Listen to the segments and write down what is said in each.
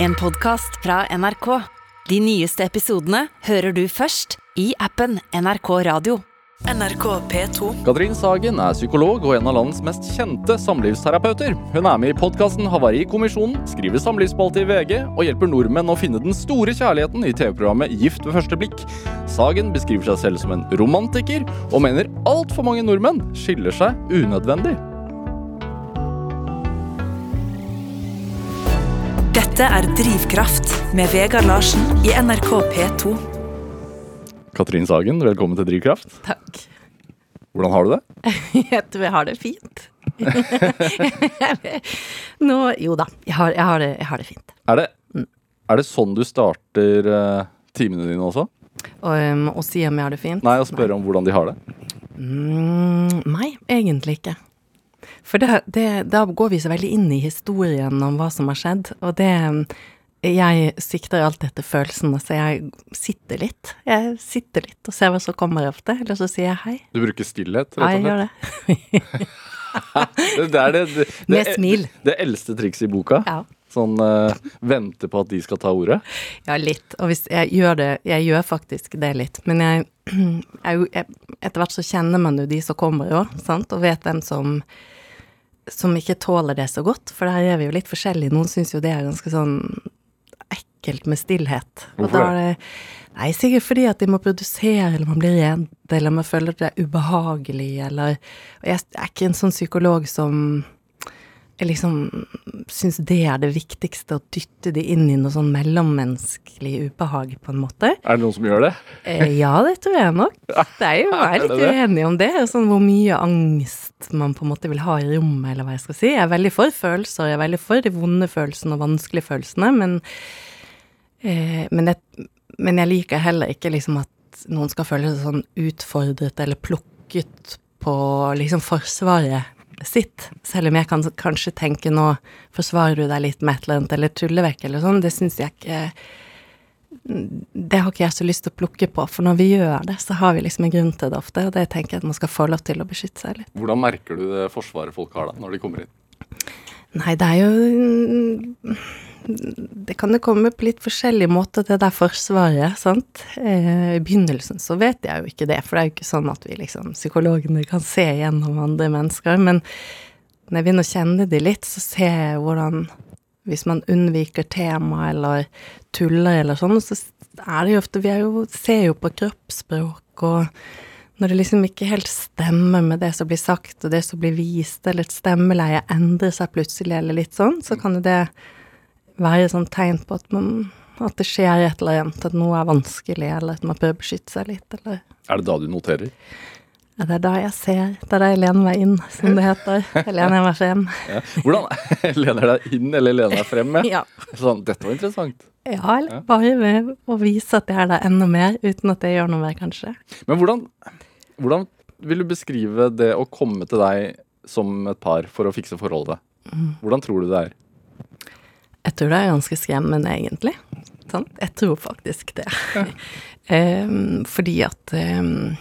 En podkast fra NRK. De nyeste episodene hører du først i appen NRK Radio. NRK P2. Katrin Sagen er psykolog og en av landets mest kjente samlivsterapeuter. Hun er med i podkasten Havarikommisjonen, skriver samlivsspalte i VG og hjelper nordmenn å finne den store kjærligheten i TV-programmet Gift ved første blikk. Sagen beskriver seg selv som en romantiker, og mener altfor mange nordmenn skiller seg unødvendig. Dette er Drivkraft med Vegard Larsen i NRK P2. Katrin Sagen, velkommen til Drivkraft. Takk. Hvordan har du det? Jeg tror jeg har det fint. Nå Jo da, jeg har, jeg har, det, jeg har det fint. Er det, er det sånn du starter uh, timene dine også? Og, um, å si om jeg har det fint? Nei, å spørre om hvordan de har det? Mm, nei, egentlig ikke. For det, det, da går vi så veldig inn i historien om hva som har skjedd, og det Jeg sikter alltid etter følelsene, så jeg sitter litt. Jeg sitter litt og ser hva som kommer ofte, eller så sier jeg hei. Du bruker stillhet, Ja, jeg gjør det. Det er det, det, det, Med smil. Det eldste trikset i boka. Ja. Sånn uh, vente på at de skal ta ordet. Ja, litt. Og hvis jeg gjør det Jeg gjør faktisk det litt. Men jeg, jeg, jeg Etter hvert så kjenner man jo de som kommer òg, sant, og vet hvem som som ikke tåler det så godt, for der er vi jo litt forskjellige. Noen syns jo det er ganske sånn ekkelt med stillhet. Og Hvorfor da er det Nei, sikkert fordi at de må produsere, eller man blir redd, eller man føler det er ubehagelig, eller Og jeg er ikke en sånn psykolog som jeg liksom syns det er det viktigste, å dytte de inn i noe sånn mellommenneskelig ubehag, på en måte. Er det noen som gjør det? Eh, ja, det tror jeg nok. Det er jo, jeg er litt uenig om det. Sånn hvor mye angst man på en måte vil ha i rommet, eller hva jeg skal si. Jeg er veldig for følelser, jeg er veldig for de vonde følelsene og vanskelige følelsene, men, eh, men, jeg, men jeg liker heller ikke liksom at noen skal føle seg sånn utfordret eller plukket på liksom forsvaret sitt, selv om jeg kan kanskje tenke nå forsvarer du deg litt med et eller annet, eller tuller vekk eller sånn, det syns jeg ikke det har ikke jeg så lyst til å plukke på, for når vi gjør det, så har vi liksom en grunn til det ofte, og det tenker jeg at man skal få lov til å beskytte seg litt. Hvordan merker du det forsvaret folk har da, når de kommer inn? Nei, det er jo Det kan jo komme på litt forskjellige måter, det der forsvaret, sant. Eh, I begynnelsen så vet jeg jo ikke det, for det er jo ikke sånn at vi liksom, psykologene kan se gjennom andre mennesker, men når jeg begynner å kjenne de litt, så ser jeg hvordan hvis man unnviker tema eller tuller eller sånn, så er det jo ofte Vi jo, ser jo på kroppsspråk, og når det liksom ikke helt stemmer med det som blir sagt, og det som blir vist, eller et stemmeleie endrer seg plutselig, eller litt sånn, så kan jo det være sånn tegn på at man at det skjer et eller annet, at noe er vanskelig, eller at man å beskytte seg litt, eller Er det da du noterer? ja, Det er da jeg ser, det er da jeg lener meg inn, som det heter. Jeg lener meg frem. Ja. Hvordan Lener deg inn eller lener deg frem? Ja. Ja. Sånn, dette var interessant. Ja, eller bare ved å vise at jeg er der enda mer, uten at jeg gjør noe mer, kanskje. Men hvordan, hvordan vil du beskrive det å komme til deg som et par for å fikse forholdet? Hvordan tror du det er? Jeg tror det er ganske skremmende, egentlig. Sånn? Jeg tror faktisk det. Em, fordi at um,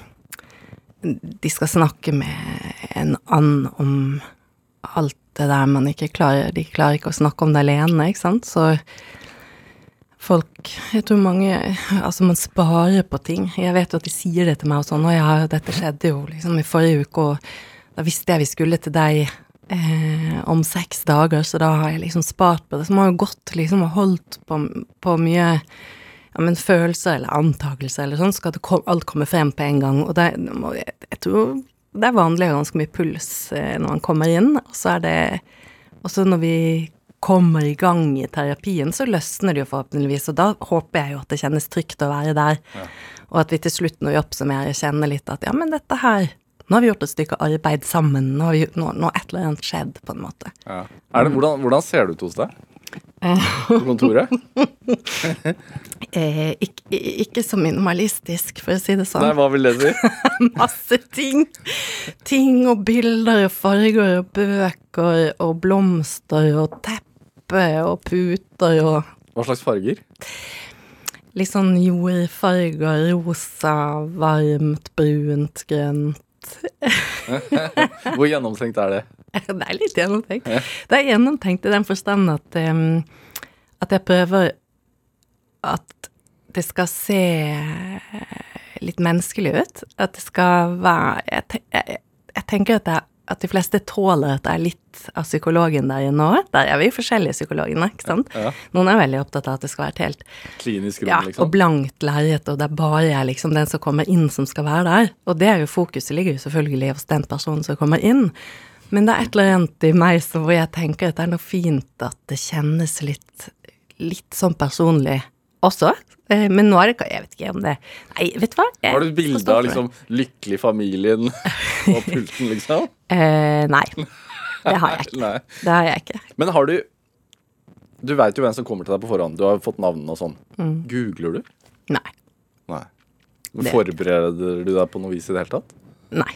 de skal snakke med en and om alt det der man ikke klarer. De klarer ikke å snakke om det alene, ikke sant. Så folk Jeg tror mange Altså, man sparer på ting. Jeg vet jo at de sier det til meg og sånn, og ja, dette skjedde jo liksom i forrige uke, og da visste jeg vi skulle til deg eh, om seks dager, så da har jeg liksom spart på det. Så man har jo gått liksom og holdt på, på mye ja, men følelser eller antakelser eller sånn, skal kom, alt komme frem på en gang. Og det, jeg, jeg tror det er vanlig å ha ganske mye puls eh, når man kommer inn, og så er det også når vi kommer i gang i terapien, så løsner det jo forhåpentligvis, og da håper jeg jo at det kjennes trygt å være der, og at vi til slutt når vi oppsummerer, kjenner litt at ja, men dette her nå har vi gjort et stykke arbeid sammen, nå har nå, nå et eller annet skjedd, på en måte. Ja. Det hvordan, hvordan ser det ut hos deg? På kontoret? Eh, ikke, ikke så minimalistisk, for å si det sånn. Nei, hva vil det si? Masse ting. Ting og bilder og farger og bøker og blomster og teppe og puter og Hva slags farger? litt sånn jordfarger, rosa, varmt, brunt, grønt. Hvor gjennomtenkt er det? Det er litt gjennomtenkt. Det er gjennomtenkt i den forstand at, um, At jeg prøver at det skal se litt menneskelig ut. At det skal være Jeg, jeg, jeg tenker at, det, at, de fleste tåler at det er litt av psykologen der inne òg. Der er vi forskjellige psykologene, ikke sant. Ja. Noen er veldig opptatt av at det skal være et helt Klinisk rom, ja, liksom. og blankt lerret, og det er bare liksom den som kommer inn, som skal være der. Og det er jo fokuset ligger jo selvfølgelig hos den personen som kommer inn. Men det er et eller annet i meg som hvor jeg tenker at det er noe fint at det kjennes litt, litt sånn personlig også. Eh, Men nå er det Jeg vet ikke om det Nei, vet du hva? Jeg Har du et bilde av liksom lykkelig familien på pulten, liksom? uh, nei. Det har jeg ikke. Det har jeg ikke. Men har du Du veit jo hvem som kommer til deg på forhånd. Du har fått navnene og sånn. Mm. Googler du? Nei. Nei. Forbereder du deg på noe vis i det hele tatt? Nei.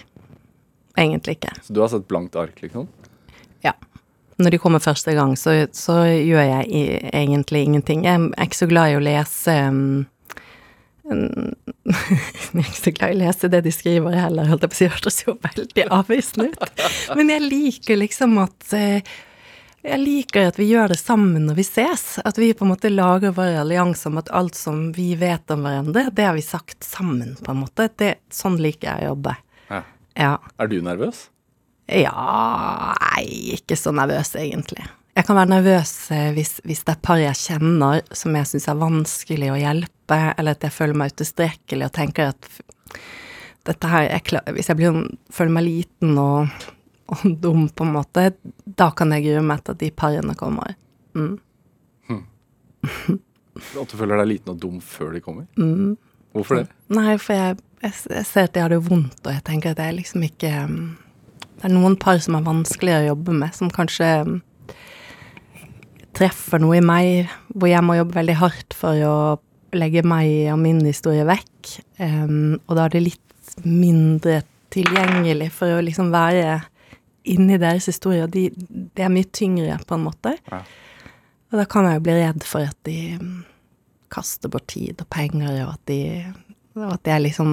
Egentlig ikke. Så du har sett blankt ark, liksom? Ja. Når de kommer første gang, så, så gjør jeg i, egentlig ingenting. Jeg er ikke så glad i å lese um, Jeg er ikke så glad i å lese det de skriver heller, holdt jeg på å si. Hørtes jo veldig avvisende ut. Men jeg liker liksom at eh, jeg liker at vi gjør det sammen når vi ses. At vi på en måte lager vår allianse om at alt som vi vet om hverandre, det har vi sagt sammen, på en måte. Det, sånn liker jeg å jobbe. Ja. Ja. Er du nervøs? Ja Nei, ikke så nervøs, egentlig. Jeg kan være nervøs eh, hvis, hvis det er par jeg kjenner som jeg syns er vanskelig å hjelpe, eller at jeg føler meg utilstrekkelig og tenker at dette her er klar, Hvis jeg blir, føler meg liten og, og dum, på en måte, da kan jeg grue meg til at de parene kommer. Mm. At du føler deg liten og dum før de kommer? Mm. Hvorfor det? Nei, for jeg, jeg, jeg ser at de har det vondt, og jeg tenker at det er liksom ikke um, Det er noen par som er vanskeligere å jobbe med, som kanskje um, treffer noe i meg hvor jeg må jobbe veldig hardt for å legge meg og min historie vekk. Um, og da er det litt mindre tilgjengelig for å liksom være inni deres historie, og de, det er mye tyngre, på en måte. Ja. Og da kan jeg jo bli redd for at de um, kaster bort tid og penger, og at de at det er liksom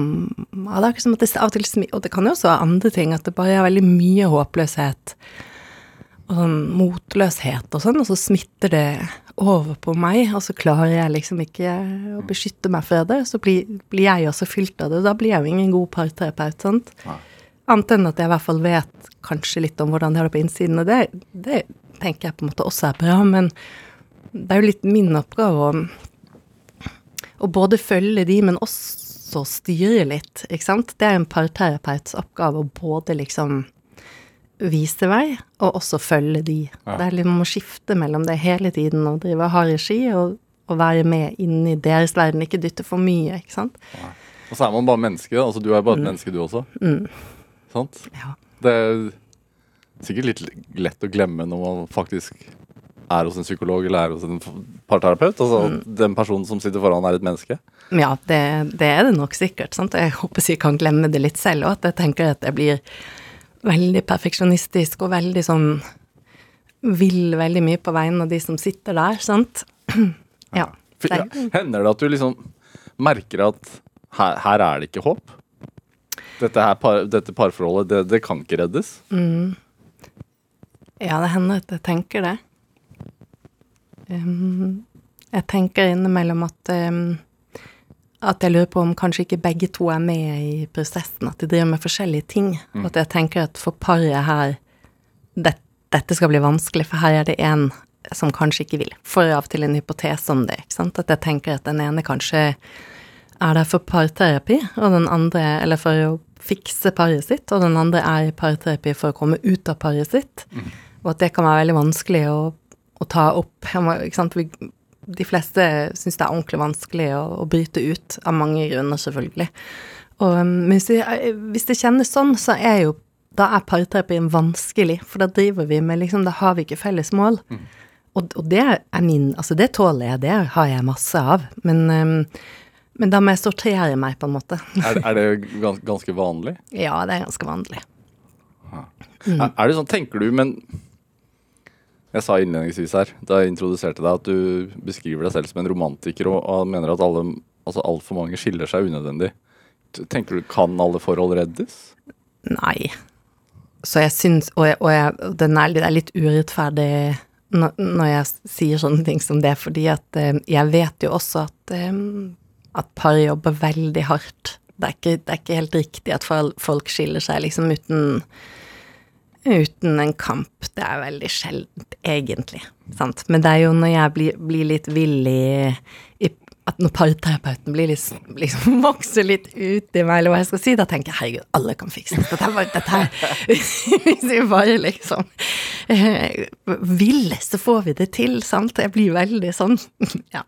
ja, det er som at det av og til Og det kan jo også være andre ting, at det bare er veldig mye håpløshet og sånn motløshet og sånn, og så smitter det over på meg, og så klarer jeg liksom ikke å beskytte meg fra det, så blir, blir jeg også fylt av det. Og Da blir jeg jo ingen god parterapeut, sant. Ja. Annet enn at jeg i hvert fall vet kanskje litt om hvordan de har det på innsiden, og det, det tenker jeg på en måte også er bra, men det er jo litt min oppgave å, å både følge de, men også styre litt, ikke sant. Det er en parterapeuts oppgave å både liksom vise vei, og også følge de. Ja. Det er litt om å skifte mellom det hele tiden og drive og ha regi, og, og være med inni deres verden, ikke dytte for mye, ikke sant. Og så er man bare menneske. Altså, du er bare et menneske, du også. Mm. Sant? Ja. Det er sikkert litt lett å glemme når man faktisk er hos en psykolog eller er hos en parterapeut. Altså Mm. den personen som sitter foran, er et menneske. Ja, det, det er det nok sikkert. Sant? Jeg håper jeg kan glemme det litt selv og at jeg tenker at jeg blir veldig perfeksjonistisk og veldig sånn Vil veldig mye på vegne av de som sitter der, sant. Ja. Ja, hender det at du liksom merker at her, her er det ikke håp? Dette, par, dette parforholdet, det, det kan ikke reddes? Mm. Ja, det hender at jeg tenker det. Um, jeg tenker innimellom at um, at jeg lurer på om kanskje ikke begge to er med i prosessen, at de driver med forskjellige ting. Og at jeg tenker at for paret her det, Dette skal bli vanskelig, for her er det en som kanskje ikke vil. Får av og til en hypotese om det, ikke sant. At jeg tenker at den ene kanskje er der for parterapi, og den andre Eller for å fikse paret sitt, og den andre er i parterapi for å komme ut av paret sitt. Og at det kan være veldig vanskelig å, å ta opp. Må, ikke sant? Vi, de fleste syns det er ordentlig vanskelig å, å bryte ut, av mange grunner, selvfølgelig. Og, um, men hvis det, hvis det kjennes sånn, så er jo da er parterapien vanskelig, for da driver vi med liksom Da har vi ikke felles mål. Og, og det er min Altså, det tåler jeg, det har jeg masse av. Men, um, men da må jeg sortere meg, på en måte. Er, er det gans, ganske vanlig? ja, det er ganske vanlig. Er, er det sånn, tenker du, men Jeg sa innledningsvis her, da jeg introduserte deg, at du beskriver deg selv som en romantiker og, mener at alle, altså altfor mange skiller seg unødvendig. Tenker du, Kan alle forhold reddes? Nei. Så jeg syns Og, jeg, og jeg, er, det er litt urettferdig når jeg sier sånne ting som det, fordi at eh, jeg vet jo også at, eh, at par jobber veldig hardt. Det er, ikke, det er ikke helt riktig at folk skiller seg liksom uten Uten en kamp. Det er veldig sjeldent, egentlig. Sant? Men det er jo når jeg blir, blir litt villig i, At når parterapeuten blir liksom, liksom vokser litt ut i meg, eller hva jeg skal si, da tenker jeg herregud, alle kan fikse det. Dette, bare, dette her Hvis vi bare liksom eh, vil, så får vi det til, sant? Jeg blir veldig sånn Ja.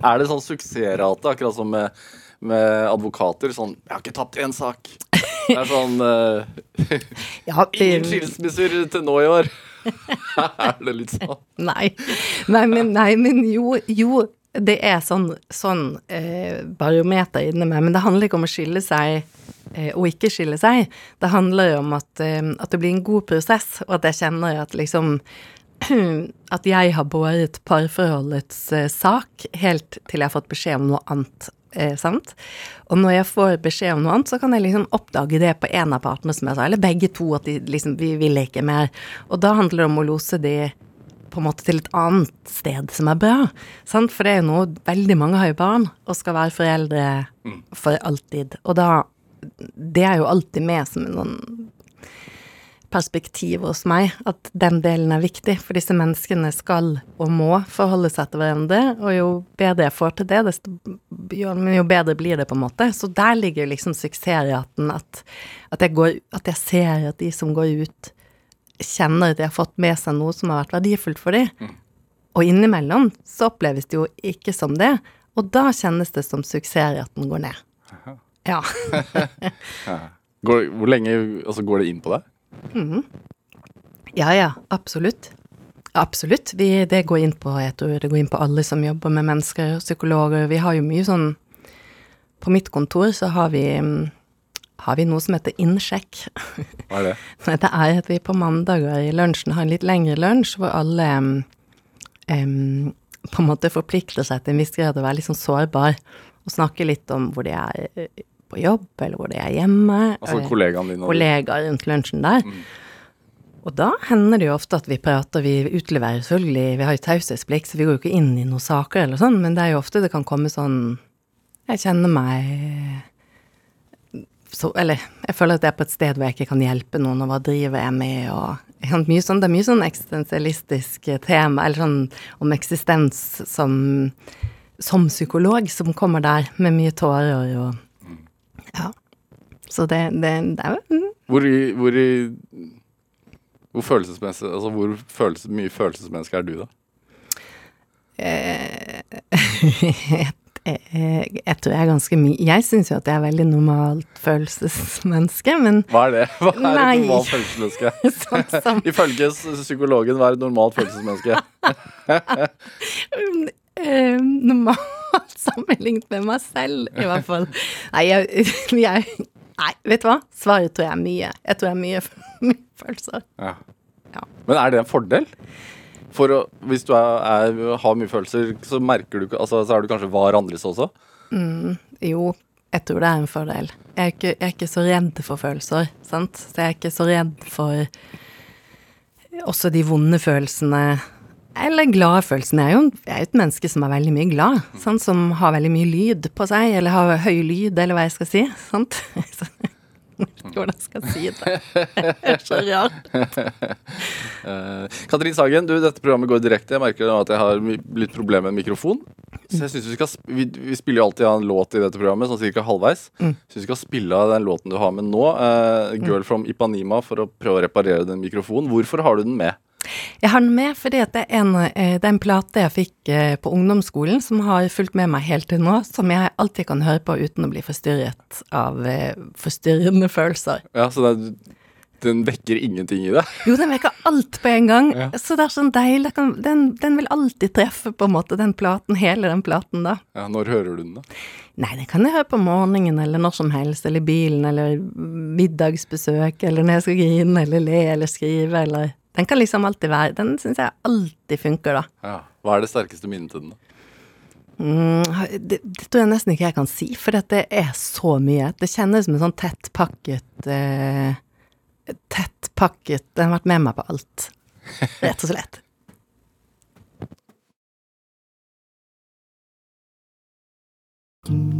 Er det sånn suksessrate, akkurat som med, med advokater? Sånn 'Jeg har ikke tapt én sak'. Det er sånn uh, ja Ingen det- skilsmisser til nå i år. er det litt sånn? Nei. Nei, men, nei, men jo, jo, det er sånn, sånn eh, barometer inni meg, men det handler ikke om å skille seg eh, og ikke skille seg. Det handler om at, at det blir en god prosess, og at jeg kjenner at liksom At jeg har båret parforholdets sak helt til jeg har fått beskjed om noe annet. Eh, sant? Og når jeg får beskjed om noe annet, så kan jeg liksom oppdage det på en av partene, som jeg sa, eller begge to, at de liksom Vi vil ikke mer. Og da handler det om å lose de på en måte til et annet sted som er bra. Sant? For det er jo noe Veldig mange har jo barn og skal være foreldre for alltid. Og da Det er jo alltid med som en sånn perspektiv hos meg, at den delen er viktig. For disse menneskene skal og må forholde seg til hverandre, og jo bedre jeg får til det, desto jo, jo bedre blir det, på en måte. Så der ligger liksom suksessraten, at, at, jeg går, at jeg ser at de som går ut, kjenner at de har fått med seg noe som har vært verdifullt for dem. Og innimellom så oppleves det jo ikke som det, og da kjennes det som suksessraten går ned. Ja. Går, hvor lenge altså, går det inn på deg? Ja, ja, absolutt. Absolutt. Vi, det går inn på, jeg tror det går inn på alle som jobber med mennesker, psykologer. Vi har jo mye sånn På mitt kontor så har vi, mm, har vi noe som heter innsjekk. Hva er det? Det er at vi på mandager i lunsjen har en litt lengre lunsj, hvor alle em, på en måte forplikter seg til en viss grad å være litt sånn sårbar, og snakke litt om hvor de er eh, på jobb, eller hvor de er hjemme. Altså eh, kollegaene dine? og- kollegaer rundt lunsjen der. Og da hender det jo ofte at vi prater, vi utleverer selvfølgelig, vi har jo taushetsplikt, så vi går jo ikke inn i noen saker eller sånn, men det er jo ofte det kan komme sånn Jeg kjenner meg så, Eller jeg føler at jeg er på et sted hvor jeg ikke kan hjelpe noen, og hva driver jeg med, og sånn, Det er mye sånn eksistensialistisk tema, eller sånn om eksistens som, som psykolog, som kommer der med mye tårer og Ja. Så det, det, det er jo Hvor, i- hvor, i- hvor følelsesmessig Altså hvor følelse, mye følelsesmenneske er du, da? jeg, jeg, jeg tror jeg er ganske mye Jeg syns jo at jeg er veldig normalt følelsesmenneske, men Hva er det? Hva er Nei. et normalt følelsesmenneske? sånn som Ifølge psykologen, hva er et normalt følelsesmenneske? Eh, normalt sammenlignet med meg selv, i hvert fall. Nei, jeg, jeg Nei, vet du hva? Svaret tror jeg er mye. Jeg tror jeg er mye, mye følelser. Ja. Ja. Men er det en fordel? For å, hvis du er, er, har mye følelser, så merker du altså, Så er du kanskje var andres også? Jo, jeg tror det er en fordel. Jeg er ikke, jeg er ikke så redd for følelser, sant. Så jeg er ikke så redd for også de vonde følelsene. Eller glade følelsen. Jeg er jo jeg er et menneske som er veldig mye glad. Sant? Som har veldig mye lyd på seg, eller har høy lyd, eller hva jeg skal si. Sant? Hvordan hvordan jeg si det. Det er så rart. Eh, Katrin Sagen, du, dette programmet går direkte. Jeg merker at jeg har litt problemer med en mikrofon. Så jeg synes Vi skal vi, vi spiller jo alltid av en låt i dette programmet, sånn cirka halvveis. Mm. Syns vi skal spille av den låten du har med nå, uh, 'Girl from Ipanima', for å prøve å reparere den mikrofonen. Hvorfor har du den med? Jeg har den med fordi det er en, eh, det er en plate jeg fikk eh, på ungdomsskolen som har fulgt med meg helt til nå, som jeg alltid kan høre på uten å bli forstyrret av eh, forstyrrende følelser. Ja, så det, Den vekker ingenting i deg? Jo, den vekker alt på en gang, Ja. så det er sånn deilig. den, den vil alltid treffe, på en måte, den platen, hele den platen, da. Ja, Når hører du den, da? Nei, det kan jeg høre på morgenen, eller når som helst, eller i bilen, eller middagsbesøk, eller når jeg skal grine, eller le, eller skrive, eller Den kan liksom alltid være Den syns jeg alltid funker, da. Ja. Hva er det sterkeste minnet til den? da? Mm, det, det tror jeg nesten ikke jeg kan si, for det er så mye. Det kjennes som en sånn tettpakket eh, Tettpakket Den har vært med meg på alt. rett og slett.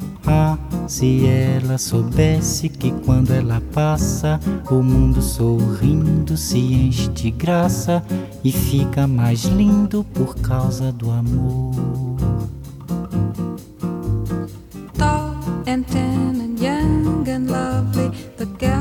Ah, se ela soubesse que quando ela passa, o mundo sorrindo se enche de graça e fica mais lindo por causa do amor. tall and tan and young and lovely. The girl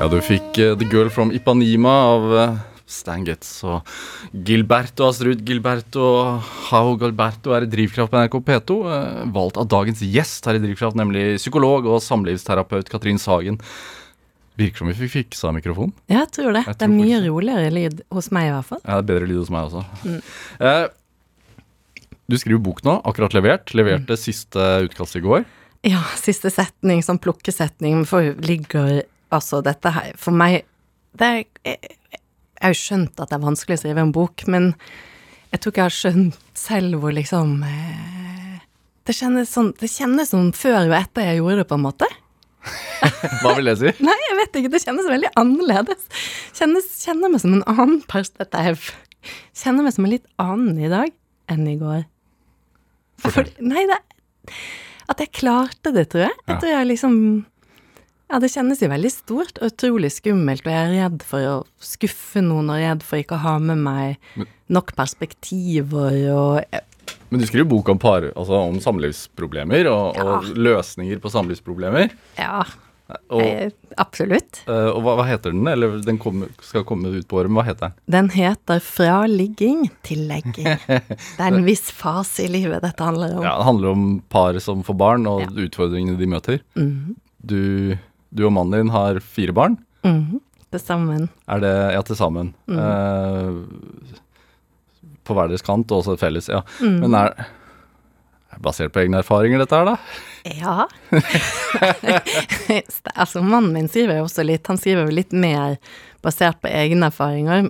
Ja, du fikk uh, The Girl from Ipanema av uh, Stan Getz og Gilberto Astrud Gilberto How Gilberto er i Drivkraft på NRK P2. uh, valgt av dagens gjest her i Drivkraft, nemlig psykolog og samlivsterapeut Katrin Sagen. Virker som vi fikk fiksa mikrofonen. Ja, jeg tror det. Jeg det er mye roligere lyd hos meg, i hvert fall. Ja, det er bedre lyd hos meg også. Eh, du skriver bok nå, akkurat levert. Leverte siste utkast i går. Ja, siste setning, sånn plukkesetning, for ligger altså dette her For meg det er, jeg, jeg har jo skjønt at det er vanskelig å skrive en bok, men jeg tror ikke jeg har skjønt selv hvor liksom eh, Det kjennes sånn Det kjennes som før og etter jeg gjorde det, på en måte. Hva vil det si? Nei, jeg vet ikke, det kjennes veldig annerledes. Kjennes, kjenner meg som en annen perspektiv. Kjenner meg som en litt annen i dag enn i går. For, nei, det At jeg klarte det, tror jeg. Jeg tror jeg liksom Ja, det kjennes jo veldig stort og utrolig skummelt, og jeg er redd for å skuffe noen og redd for ikke å ha med meg nok perspektiver og Men du skriver bok om, par, altså om samlivsproblemer og, og løsninger på samlivsproblemer. Ja, Og, eh, absolutt. eh, og hva, hva heter den? Eller den kom, skal komme ut på året, men hva heter den? Den heter Fra ligging til legging. Det er en viss fase i livet dette handler om. Ja, Det handler om par som får barn, og Ja. utfordringene de møter. Mhm. Du, du og mannen din har fire barn. Mhm. Til sammen. Er det Ja, til sammen. Mm. Eh, på hver deres kant, og også felles. Ja. Mm. Men er er basert på egne erfaringer, dette her, da? Ja. altså, mannen min skriver jo også litt, han skriver jo litt mer basert på egne erfaringer,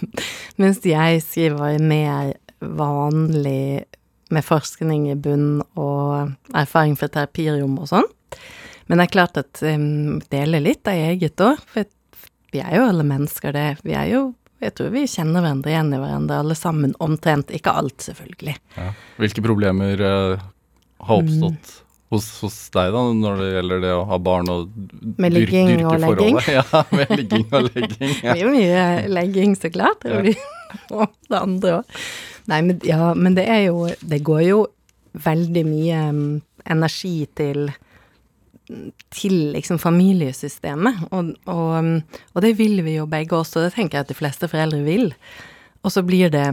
mens jeg skriver mer vanlig med forskning i bunn og erfaring fra terapirom og sånn. Men det er klart at um, deler litt av eget òg, for vi er jo alle mennesker, det. Vi er jo Jeg tror vi kjenner hverandre igjen i hverandre, alle sammen, omtrent. Ikke alt, selvfølgelig. Ja. Hvilke problemer uh, har oppstått hos, hos deg da, når det gjelder det å ha barn og dyr- dyrke og forholdet? Ja, med ligging og legging. Det Ja. blir jo mye legging, så klart. Det og det andre òg. Nei, men, ja, men det er jo Det går jo veldig mye um, energi til til liksom familiesystemet, og, og, mm, og det vil vi jo begge også, og det tenker jeg at de fleste foreldre vil. Og så blir det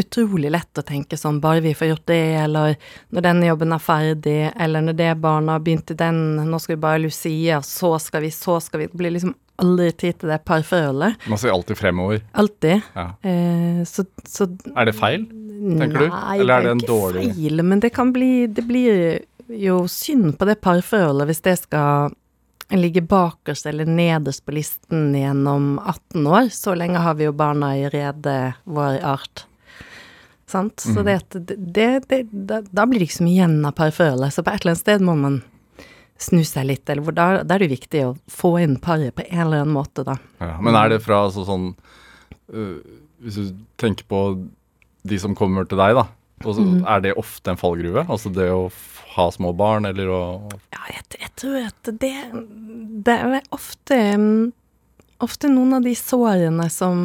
utrolig lett å tenke sånn, bare vi får gjort det, eller når denne jobben er ferdig, eller når det barna har begynt i den, nå skal vi bare Lucia, så skal vi, så skal vi Det blir liksom aldri tid til det parforholdet. Man ser alltid fremover. Alltid. Ja. Eh, så, så Er det feil? tenker du? Nei, Eller er det en ikke dårlig- feil, men det kan bli Det blir jo synd på det parforholdet hvis det skal ligge bakerst eller nederst på listen gjennom 18 år. Så lenge har vi jo barna i rede vår art. Sant? Så Mhm. det, det, det, da, blir det ikke så mye igjen av parforholdet. Så på et eller annet sted må man snu seg litt, eller hvor da, da er det viktig å få inn paret på en eller annen måte, da. Ja, men er det fra altså, sånn øh, Hvis du tenker på de som kommer til deg, da. Og så, mm. Er det ofte en fallgruve? Altså det å ha små barn, eller å Ja, jeg, jeg tror at det, det er ofte mm, Ofte noen av de sårene som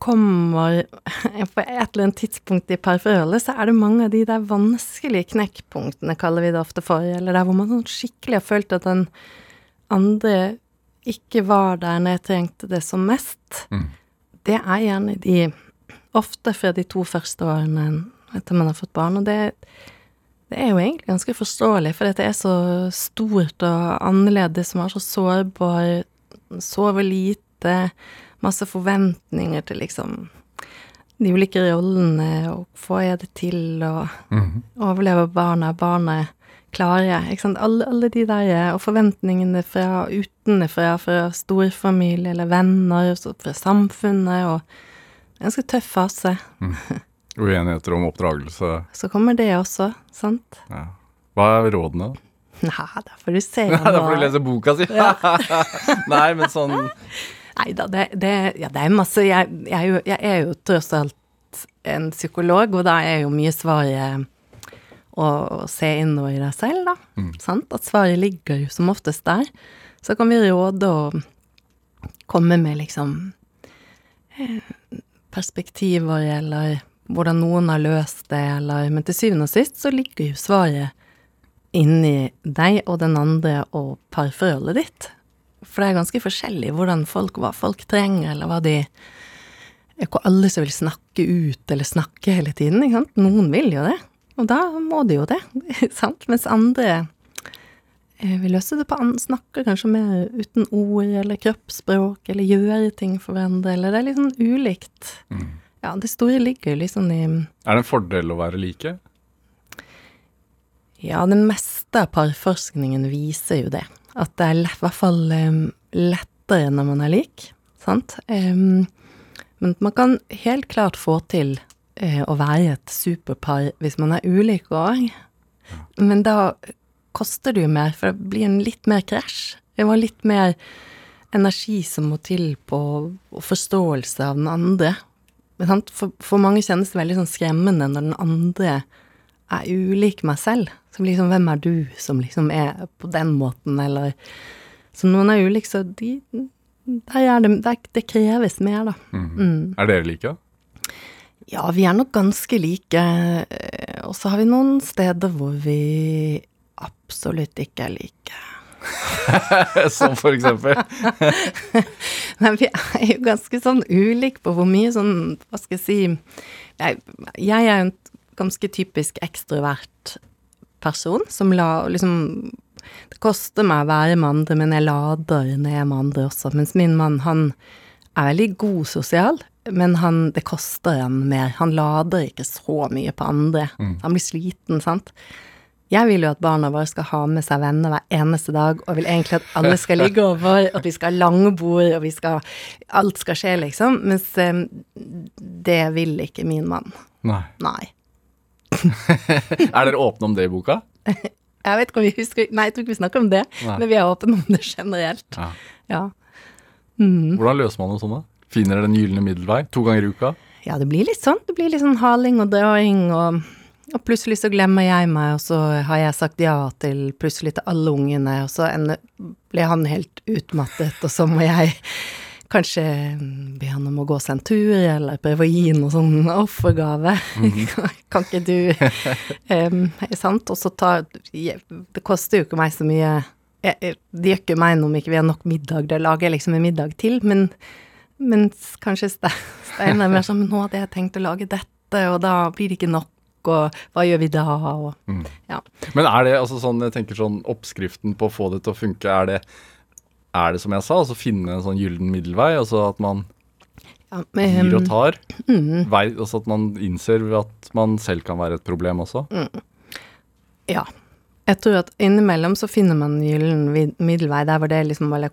kommer på et eller annet tidspunkt i parforholdet, så er det mange av de der vanskelige knekkpunktene, kaller vi det ofte for, eller der hvor man sånn skikkelig har følt at den andre ikke var der når jeg trengte det som mest. Mm. Det er gjerne de Ofte fra de to første årene etter man har fått barn, og det det er jo egentlig ganske forståelig, for dette er så stort og annerledes, man er så sårbar, sover lite, masse forventninger til liksom de ulike rollene, og får jeg det til, og overlever barna, klarer jeg, ikke sant, alle, alle de der, og forventningene fra utenfra, fra storfamilie eller venner, og så fra samfunnet, og ganske tøff fase. uenigheter om oppdragelse? Så kommer det også, sant? Ja. Hva er rådene? da? Nei, da får du se. Nei, da får du lese boka si! Nei, men sånn Nei da, det, det, ja, det er masse jeg, jeg, jeg er jo tross alt en psykolog, og da er jo mye svaret å, å se innover i deg selv, da. Sant? At svaret ligger jo som oftest der. Så kan vi råde og komme med liksom eh, perspektiver, eller hvordan noen har løst det, eller Men til syvende og sist så ligger jo svaret inni deg og den andre og parforholdet ditt. For det er ganske forskjellig hvordan folk, hva folk trenger, eller hva de ikke alle som vil snakke ut eller snakke hele tiden, ikke sant. Noen vil jo det, og da må de jo det, sant. Mens andre eh, vil løse det på andre, snakker kanskje mer uten ord eller kroppsspråk, eller gjøre ting for hverandre, eller det er litt sånn ulikt. Ja, det store ligger jo liksom i Er det en fordel å være like? Ja, det meste av parforskningen viser jo det. At det er lett, i hvert fall lettere når man er lik, sant. Um, men man kan helt klart få til uh, å være et superpar hvis man er ulike òg. Men da koster det jo mer, for det blir en litt mer krasj. Det var litt mer energi som må til på og forståelse av den andre. For, for mange kjennes det veldig sånn skremmende når den andre er ulik meg selv. Som liksom, hvem er du som liksom er på den måten, eller Så noen er ulike, så de der er det, der, det kreves mer, da. Mm. Er dere like? Ja, vi er nok ganske like. Og så har vi noen steder hvor vi absolutt ikke er like. Som for eksempel? Nei, vi er jo ganske sånn ulike på hvor mye sånn, hva skal jeg si Jeg, jeg er jo en ganske typisk ekstrovert person som la liksom Det koster meg å være med andre, men jeg lader ned med andre også. Mens min mann, han er veldig god sosial, men han, det koster han mer. Han lader ikke så mye på andre. Han blir sliten, sant. Jeg vil jo at barna våre skal ha med seg venner hver eneste dag, og vil egentlig at alle skal ligge over, at vi skal ha lange bord, og vi skal Alt skal skje, liksom. Mens um, det vil ikke min mann. Nei. Nei. Er dere åpne om det i boka? Jeg vet ikke om vi husker Nei, jeg tror ikke vi snakker om det, Nei. men vi er åpne om det generelt. Ja. Ja. Mm. Hvordan løser man noe sånt? da? Finner dere den gylne middelvei to ganger i uka? Ja, det blir litt sånn. Det blir litt sånn haling og drawing, og, og plutselig så glemmer jeg meg, og så har jeg sagt ja til plutselig til alle ungene, og så blir han helt utmattet, og så må jeg kanskje be han om å gå seg en tur, eller prøve å gi noe sånn offergave. kan ikke du um, Sant? Og så tar Det koster jo ikke meg så mye jeg, Det gjør ikke meg noe om ikke vi har nok middag, det lager jeg liksom en middag til, men mens kanskje Stein er mer sånn nå hadde jeg tenkt å lage dette, og da blir det ikke nok, og hva gjør vi da? Og ja. Men er det altså sånn, jeg tenker sånn oppskriften på å få det til å funke, er det, er det som jeg sa, altså finne en sånn gyllen middelvei, altså at man ja gir og tar, mm, vei, altså at man innser at man selv kan være et problem også? ja. Jeg tror at innimellom så finner man en gyllen middelvei, der hvor det er liksom bare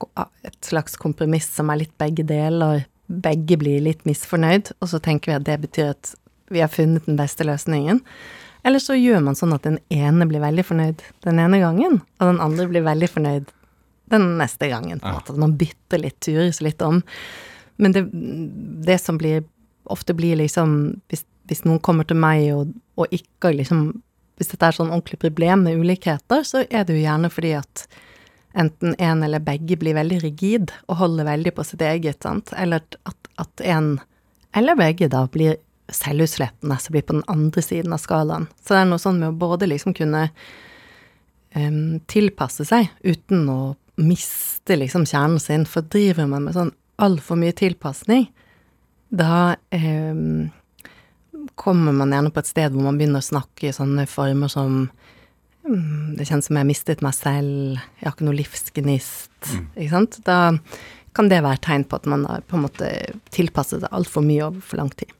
et slags kompromiss som er litt begge deler. Begge blir litt misfornøyd, og så tenker vi at det betyr at vi har funnet den beste løsningen. Eller så gjør man sånn at den ene blir veldig fornøyd den ene gangen, og den andre blir veldig fornøyd den neste gangen. På Ja. At man bytter litt, turer litt om. Men det, det som blir, ofte blir liksom Hvis, hvis noen kommer til meg og, og ikke liksom Hvis dette er sånn ordentlig problem med ulikheter, så er det jo gjerne fordi at enten en eller begge blir veldig rigid og holder veldig på sitt eget, sant, eller at, at en eller begge da blir selvutslettende, som blir på den andre siden av skalaen. Så det er noe sånn med å både liksom kunne um, tilpasse seg uten å miste liksom kjernen sin, for driver man med sånn altfor mye tilpasning, da um, kommer man gjerne på et sted hvor man begynner å snakke i sånne former som mm, Det kjennes som jeg har mistet meg selv, jeg har ikke noe livsgnist, ikke sant. Da kan det være tegn på at man har på en måte tilpasset seg altfor mye over for lang tid.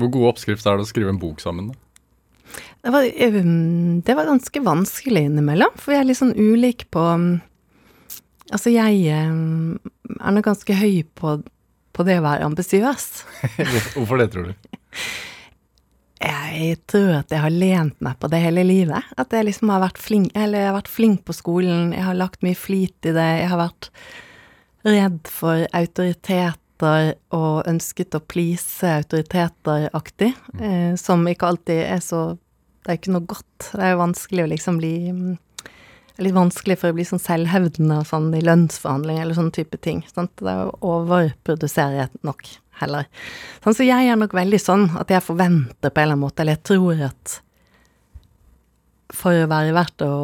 Hvor god oppskrift er det å skrive en bok sammen? da? Det var, um, det var ganske vanskelig innimellom, for vi er litt sånn ulike på um, Altså, jeg um, er nok ganske høy på, på det å være ambisiøs. Hvorfor det, tror du? Jeg tror at jeg har lent meg på det hele livet. At jeg liksom har vært flink, eller jeg har vært flink på skolen, jeg har lagt mye flit i det, jeg har vært redd for autoriteter og ønsket å please autoriteter-aktig, eh, som ikke alltid er så Det er ikke noe godt. Det er jo vanskelig å liksom bli mm, det er litt vanskelig for å bli sånn selvhevdende og sånn i lønnsforhandlinger eller sånne type ting. Sant? Det er å overprodusere nok heller. Sånn, så jeg er nok veldig sånn at jeg forventer på en eller annen måte, eller jeg tror at for å være verdt å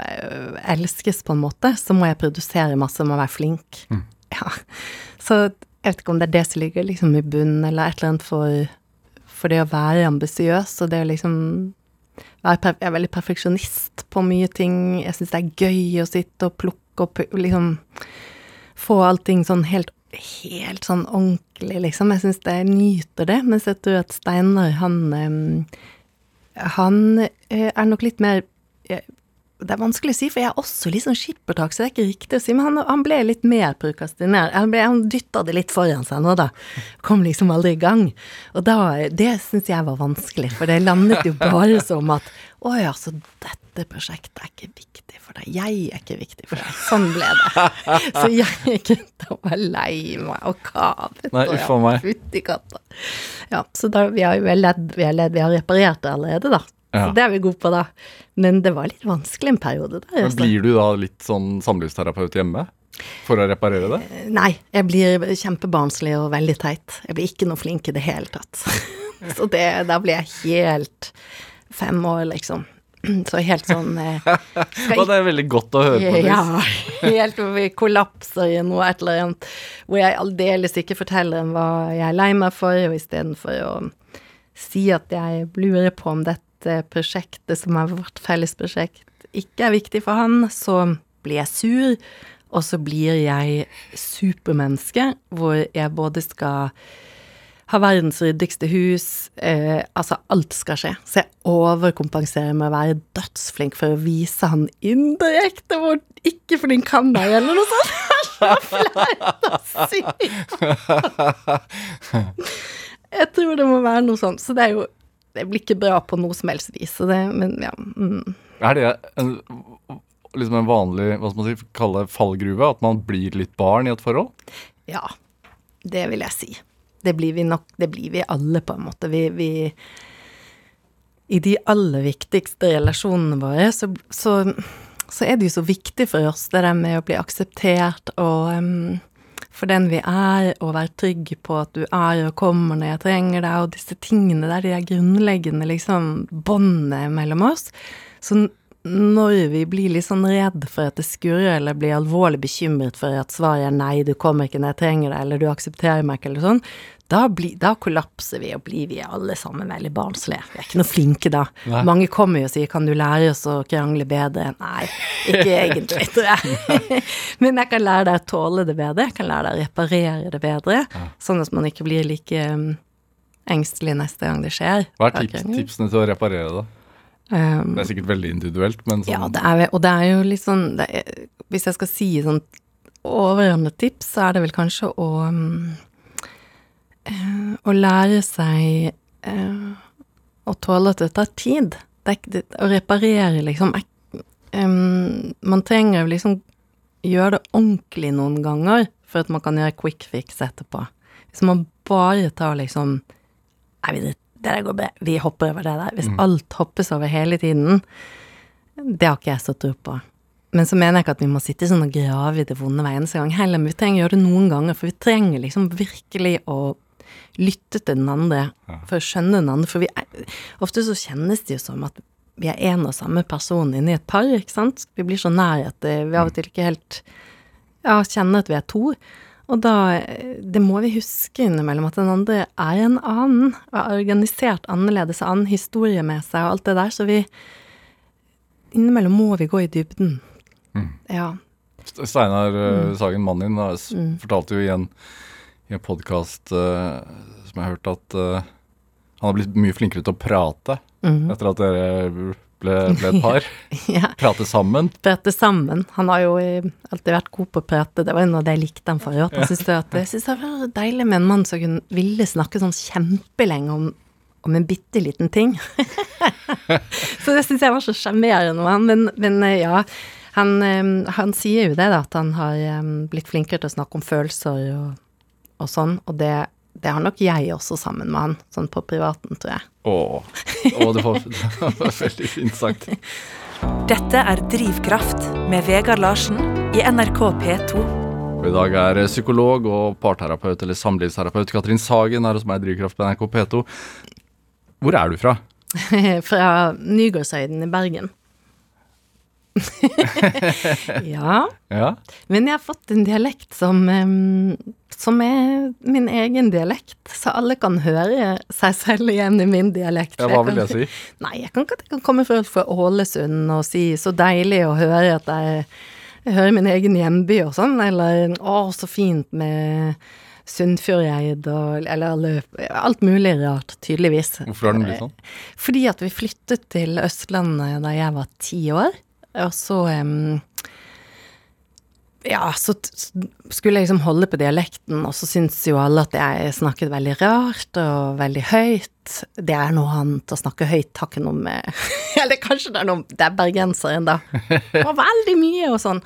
øh, elskes på en måte, så må jeg produsere masse, må være flink. Ja. Så jeg vet ikke om det er det som ligger liksom i bunnen, eller et eller annet for, for det å være ambisiøs, og det å liksom være Jeg er veldig perfeksjonist på mye ting. Jeg syns det er gøy å sitte og plukke opp liksom Få allting sånn helt, helt sånn ordentlig, liksom. Jeg syns jeg nyter det. Mens jeg tror at Steinar, han Han eh, er nok litt mer eh, det er vanskelig å si, for jeg er også litt sånn skippertak, så det er ikke riktig å si. Men han, han ble litt mer prokastinert. Han, ble- han dytta det litt foran seg nå, da. Kom liksom aldri i gang. Og da, det syns jeg var vanskelig, for det landet jo bare som at å ja, så dette prosjektet er ikke viktig for deg. Jeg er ikke viktig for deg. Sånn ble det. Så jeg gikk og være lei meg og kavet. Nei, uff a meg. Fytti katta. Ja, så da, vi har jo ledd, vi har ledd, vi har reparert det allerede, da. Ja. Så det er vi gode på, da. Men det var litt vanskelig en periode der. Men blir du da litt sånn samlivsterapeut hjemme? For å reparere det? Nei, jeg blir kjempebarnslig og veldig teit. Jeg blir ikke noe flink i det hele tatt. Så det, da blir jeg helt fem år, liksom. Så helt sånn eh, Og det er veldig godt å høre på. det. Ja, helt hvor vi kollapser i noe et eller annet hvor jeg aldeles ikke forteller hva jeg er lei meg for, og istedenfor å si at jeg lurer på om dette prosjektet, som er vårt felles prosjekt, ikke er viktig for han, så blir jeg sur, og så blir jeg supermenneske, hvor jeg både skal ha verdens ryddigste hus. Eh, altså, alt skal skje. Så jeg overkompenserer med å være dødsflink for å vise han indirekte hvor ikke flink han er, eller noe sånt. Det er så flaut å si. Jeg tror det må være noe sånt. Så det er jo Det blir ikke bra på noe som helst vis. Det, men ja. Mm. Er det en, liksom en vanlig hva skal man si, kalle fallgruve? At man blir litt barn i et forhold? Ja, det vil jeg si. Det blir vi nok, det blir vi alle, på en måte. Vi, vi I de aller viktigste relasjonene våre, så, så, så er det jo så viktig for oss, det der med å bli akseptert og um, for den vi er, og være trygg på at du er og kommer når jeg trenger deg, og disse tingene der, de er grunnleggende liksom båndet mellom oss. Så når vi blir litt sånn redd for at det skurrer, eller blir alvorlig bekymret for at svaret er nei, du kommer ikke når jeg trenger deg, eller du aksepterer meg ikke, eller sånn, da, bli, da kollapser vi og blir vi alle sammen veldig barnslige. Vi er ikke noe flinke da. Nei. Mange kommer jo og sier 'kan du lære oss å krangle bedre'? Nei, ikke egentlig, tror jeg. Men jeg kan lære deg å tåle det bedre, jeg kan lære deg å reparere det bedre, sånn at man ikke blir like um, engstelig neste gang det skjer. Hva er tips, tipsene til å reparere det? Um, Det er sikkert veldig individuelt, men sånn ja, det er, og det er jo litt sånn er, Hvis jeg skal si sånn overordnet tips, så er det vel kanskje å um, Å lære seg eh, å tåle at det tar tid. Det å reparere, liksom Man trenger jo liksom gjøre det ordentlig noen ganger for at man kan gjøre quick fix etterpå. Hvis man bare tar liksom Nei, det der går bra. Vi hopper over det der. Hvis alt hoppes over hele tiden, det har ikke jeg så tro på. Men så mener jeg ikke at vi må sitte sånn og grave i det vonde hver eneste gang heller, men vi trenger å gjøre det noen ganger, for vi trenger liksom virkelig å lytte til den andre for å skjønne den andre. For vi er, ofte så kjennes det jo som at vi er en og samme person inni et par, ikke sant. Vi blir så nær at eh, vi av og til ikke helt ja, kjenner at vi er to. Og da eh, Det må vi huske innimellom, at den andre er en annen, og er organisert annerledes, annen historie med seg og alt det der, så vi Innimellom må vi gå i dybden. Ja. Steinar eh, Sagen, mannen din, Mm. fortalte jo igjen i en podkast som jeg har hørt, at uh, han har blitt mye flinkere til å prate Mhm. etter at dere ble, ble et par. ja. Prate sammen. Prate sammen. Han har jo eh, alltid vært god på å prate, det var en av det jeg likte han for. At han syntes det, synes det var deilig med en mann som kunne ville snakke sånn kjempelenge om, om en bitte liten ting. så det syns jeg var så sjarmerende med han. Men, men eh, ja, han, eh, han sier jo det, da, at han har eh, blitt flinkere til å snakke om følelser og, og sånn, og det, det har nok jeg også sammen med han, sånn på privaten, tror jeg. Åh, Åh det, var, det var veldig fint sagt. Dette er Drivkraft med Vegard Larsen i NRK P2. Og I dag er eh, psykolog og parterapeut eller samlivsterapeut Katrin Sagen her hos meg i Drivkraft på NRK P2. Hvor er du fra? Fra Nygårdshøyden i Bergen. ja. Ja, Men jeg har fått en dialekt som, som er min egen dialekt, så alle kan høre seg selv igjen i min dialekt. ja hva vil jeg si? Nei, jeg kan ikke at jeg kan komme fra Ålesund og si så deilig å høre at jeg, jeg hører min egen hjemby og sånn, eller å, så fint med Sunnfjordeid og eller alt mulig rart, tydeligvis. Hvorfor har den blitt sånn? Fordi at vi flyttet til Østlandet da jeg var ti år, og så um, Ja, så skulle jeg liksom holde på dialekten, og så syntes jo alle at jeg snakket veldig rart og veldig høyt. Det er noe annet å snakke høyt, har ikke noe med Eller kanskje det er noe Det er bergenseren, da. Og veldig mye og sånn.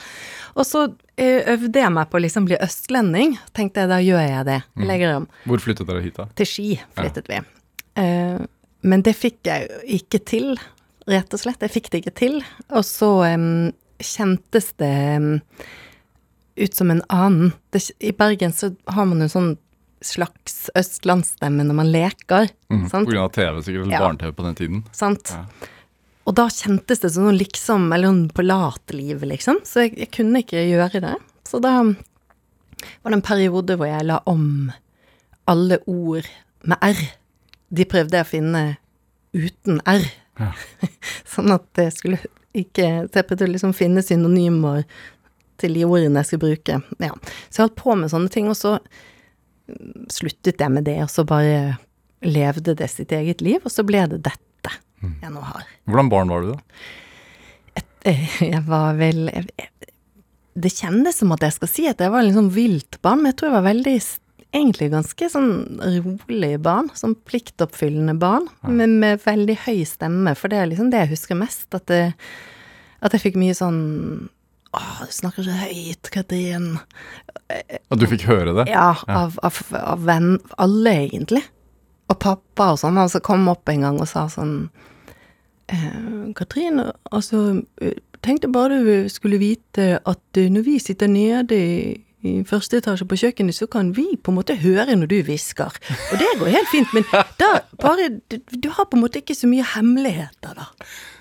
Og så eh, øvde jeg meg på å liksom bli østlending. Tenkte jeg, da gjør jeg det. Legger om. Hvor flyttet dere hit, da? Til Ski flyttet vi. Uh, men det fikk jeg jo ikke til, rett og slett. Jeg fikk det ikke til. Og så um, kjentes det um, ut som en annen. Det, I Bergen så har man jo sånn slags østlandsstemme når man leker, Mm, sant? på grunn av TV, sikkert, Ja. barne-TV på den tiden. sant? Ja. Og da kjentes det som noe liksom, eller noe på latlivet, liksom. Så jeg, jeg kunne ikke gjøre det. Så da var det en periode hvor jeg la om alle ord med R. De prøvde jeg å finne uten R. Ja. sånn at jeg skulle ikke teppe til å liksom finne synonymer til de ordene jeg skulle bruke. Ja. Så jeg holdt på med sånne ting, og så mm, sluttet jeg med det, og så bare levde det sitt eget liv, og så ble det dette jeg nå har. Hvordan barn var du, da? Et, Jeg var vel jeg- Det kjennes som at jeg skal si at jeg var sånn vilt barn, men jeg tror jeg var veldig egentlig ganske sånn rolig barn, sånn pliktoppfyllende barn, men med veldig høy stemme, for det er liksom det jeg husker mest, at, det, at jeg fikk mye sånn å, du snakker så høyt, Katrin. Og du fikk høre det? Ja, av, av, av venn Alle, egentlig. Og pappa og sånn. Han kom opp en gang og sa sånn eh, Katrin, altså eh, Tenkte bare du skulle vite at eh, når vi sitter nede i, i første etasje på kjøkkenet, så kan vi på en måte høre når du hvisker. Og det går helt fint, men da bare du, du har på en måte ikke så mye hemmeligheter, da.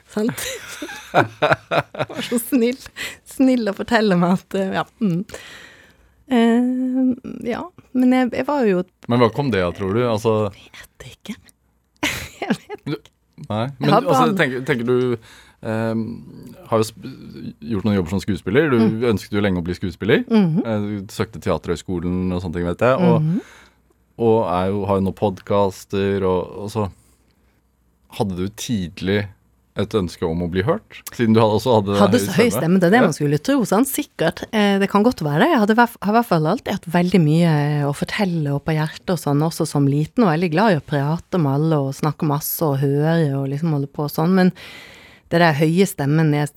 Sant? Var så snill. Snill å fortelle meg at eh, Ja. Mm. Uh, ja. Men jeg, jeg var jo Men hva kom det av, tror du? Altså, Vet ikke. jeg vet nei. Men altså, tenker, tenker du Har jo gjort noen jobber som skuespiller. Du Mm. ønsket jo lenge å bli skuespiller. Mm -hmm. Du søkte Teaterhøgskolen og sånne ting, vet jeg. Og, og er jo, har jo noen podkaster, og, og så Hadde du tidlig et ønske om å bli hørt? Siden du hadde, også hadde, Hadde så høy stemme, det er det Ja. man skulle tro, sant? Sikkert. Eh, det kan godt være det. Jeg hadde, har i hvert fall alltid hatt veldig mye å fortelle og på hjertet og sånn, også som liten, og veldig glad i å prate med alle og snakke masse og høre og liksom holde på og sånn, men det der høye stemmen jeg,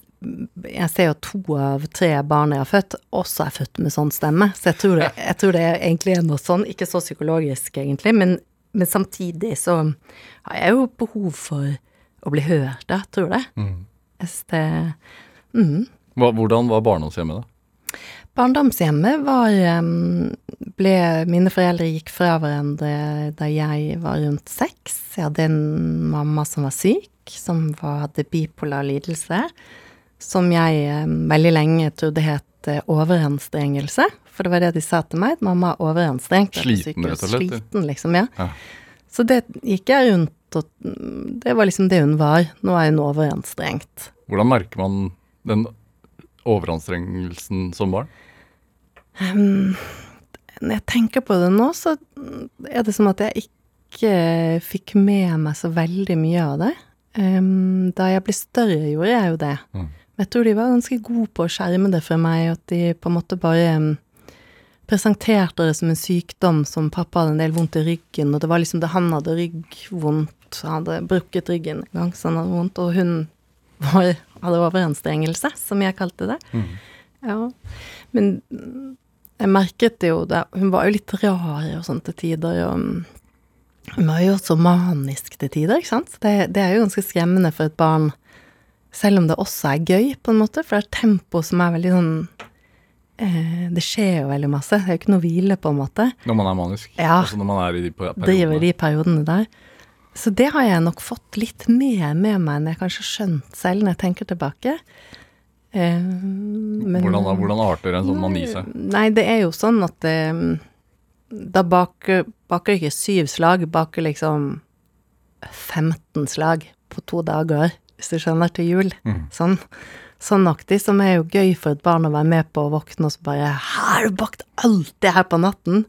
jeg ser jo to av tre barn jeg har født, også er født med sånn stemme, så jeg tror det, jeg tror det egentlig er noe sånn, ikke så psykologisk egentlig, men, men samtidig så har jeg jo behov for å bli hørt, da, tror jeg. Mm. Det mm. Hvordan var barndomshjemmet, da? Barndomshjemmet var ble, Mine foreldre gikk fra hverandre da jeg var rundt seks. Jeg hadde en mamma som var syk, som var, hadde bipolar lidelse. Som jeg veldig lenge trodde het eh, overanstrengelse. For det var det de sa til meg, at mamma er overanstrengt. er Sliten, rett og slett. Sliten, liksom, ja. Ja. Så det gikk jeg rundt og Det var liksom det hun var. Nå er hun overanstrengt. Hvordan merker man den overanstrengelsen som barn? Um, når jeg tenker på det nå, så er det som at jeg ikke fikk med meg så veldig mye av det. Um, da jeg ble større, gjorde jeg jo det. Mm. Men jeg tror de var ganske gode på å skjerme det for meg, at de på en måte bare um, presenterte det som en sykdom som pappa hadde en del vondt i ryggen, og det var liksom det han hadde ryggvondt, han hadde brukket ryggen en gang, så han hadde vondt, og hun var, hadde overanstrengelse, som jeg kalte det. Ja, men mm, jeg merket det jo det, Hun var jo litt rar og sånn til tider, og mm, hun var jo også manisk til tider, ikke sant. Det, det er jo ganske skremmende for et barn, selv om det også er gøy, på en måte, for det er et tempo som er veldig sånn eh, Det skjer jo veldig masse. Det er jo ikke noe hvile, på en måte. Når man er manisk? Ja. Altså når man er i de per- Driver periodene? de periodene der. Så det har jeg nok fått litt mer med meg enn jeg kanskje har skjønt selv når jeg tenker tilbake. Eh, men- Hvordan, da? hvordan arter en sånn mani seg? Nei, det er jo sånn at eh, da baker, baker ikke syv slag, baker liksom 15 slag på to dager, hvis du skjønner, til jul. Mm. Sånn. Sånn aktig, som er jo gøy for et barn å være med på å våkne og så bare 'Har du bakt alt det her på natten?'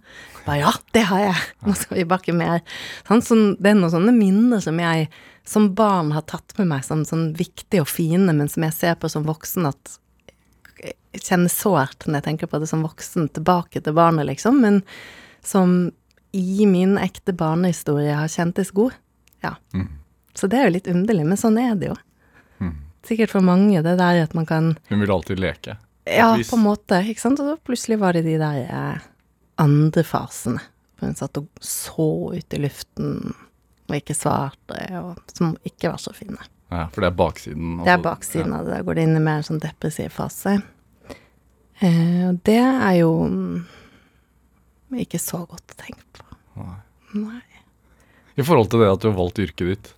Bare 'Ja, det har jeg. Nå skal vi bake mer'. Sånn, sånn, det er noen sånne minner som jeg som barn har tatt med meg som sånn viktige og fine, men som jeg ser på som voksen at jeg kjenner sårt når jeg tenker på det som voksen, tilbake til barnet, liksom, men som i min ekte barnehistorie har kjentes god. Ja. Mm. Så det er jo litt underlig, men sånn er det jo. Mm. Sikkert for mange, det der at man kan Hun vil alltid leke. Ja, vis. på en måte, ikke sant. Og så plutselig var det de der eh, andre fasene. Hun satt og så ut i luften og ikke svarte, og som ikke var så fine. Ja, for det er baksiden. Det er altså. baksiden av det. Da går det inn i mer en sånn depressiv fase. Eh, og det er jo mm, ikke så godt å tenke på. Nei. Nei. I forhold til det at du har valgt yrket ditt.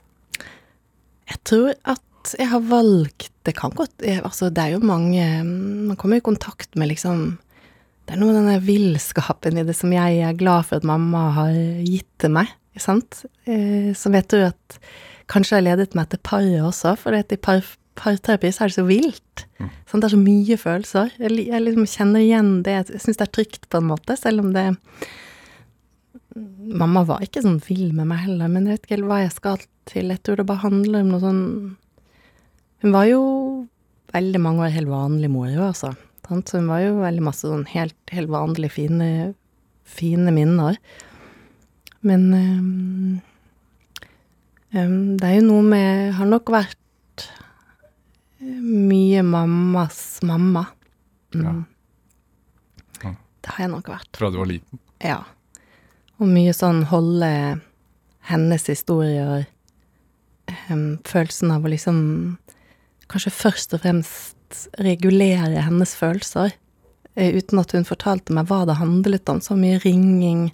Jeg tror at jeg har valgt Det kan godt jeg, Altså, det er jo mange mm, Man kommer i kontakt med liksom Det er noe av denne villskapen i det som jeg er glad for at mamma har gitt til meg, sant? Eh, som jeg tror at kanskje har ledet meg til paret også, for i par, parterapi så er det så vilt. Sånn, det er så mye følelser. Jeg, jeg liksom kjenner igjen det. Jeg syns det er trygt på en måte, selv om det Mamma var ikke sånn vill med meg heller, men jeg vet ikke helt hva jeg skal til. Jeg tror det bare handler om noe sånn Hun var jo veldig mange år helt vanlig mor, jo, altså. Så hun var jo veldig masse sånn helt, helt vanlige, fine fine minner. Men um, um, det er jo noe med Har nok vært mye mammas mamma. Mm. Ja. Ja. Det har jeg nok vært. Fra du var liten. Ja. Og mye sånn holde hennes historier um, Følelsen av å liksom Kanskje først og fremst regulere hennes følelser. eh, uten at hun fortalte meg hva det handlet om. Så mye ringing.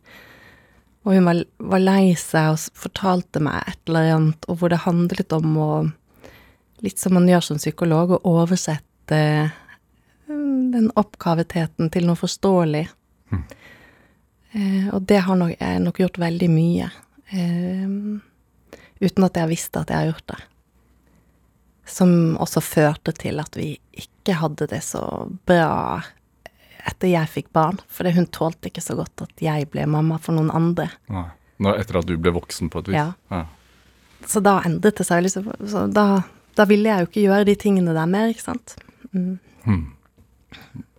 Og hun var, var lei seg og fortalte meg et eller annet, og hvor det handlet om å Litt som man gjør som psykolog, å oversette mm, den oppgavetheten til noe forståelig. Eh, og det har nok, jeg nok gjort veldig mye. Eh, uten at jeg visste at jeg har gjort det. Som også førte til at vi ikke hadde det så bra etter jeg fikk barn. for hun tålte ikke så godt at jeg ble mamma for noen andre. Nei. Nå, etter at du ble voksen på et vis. Ja. Ja. Så da endret det seg. Liksom, så da, da ville jeg jo ikke gjøre de tingene der mer, ikke sant. Mm. Hmm.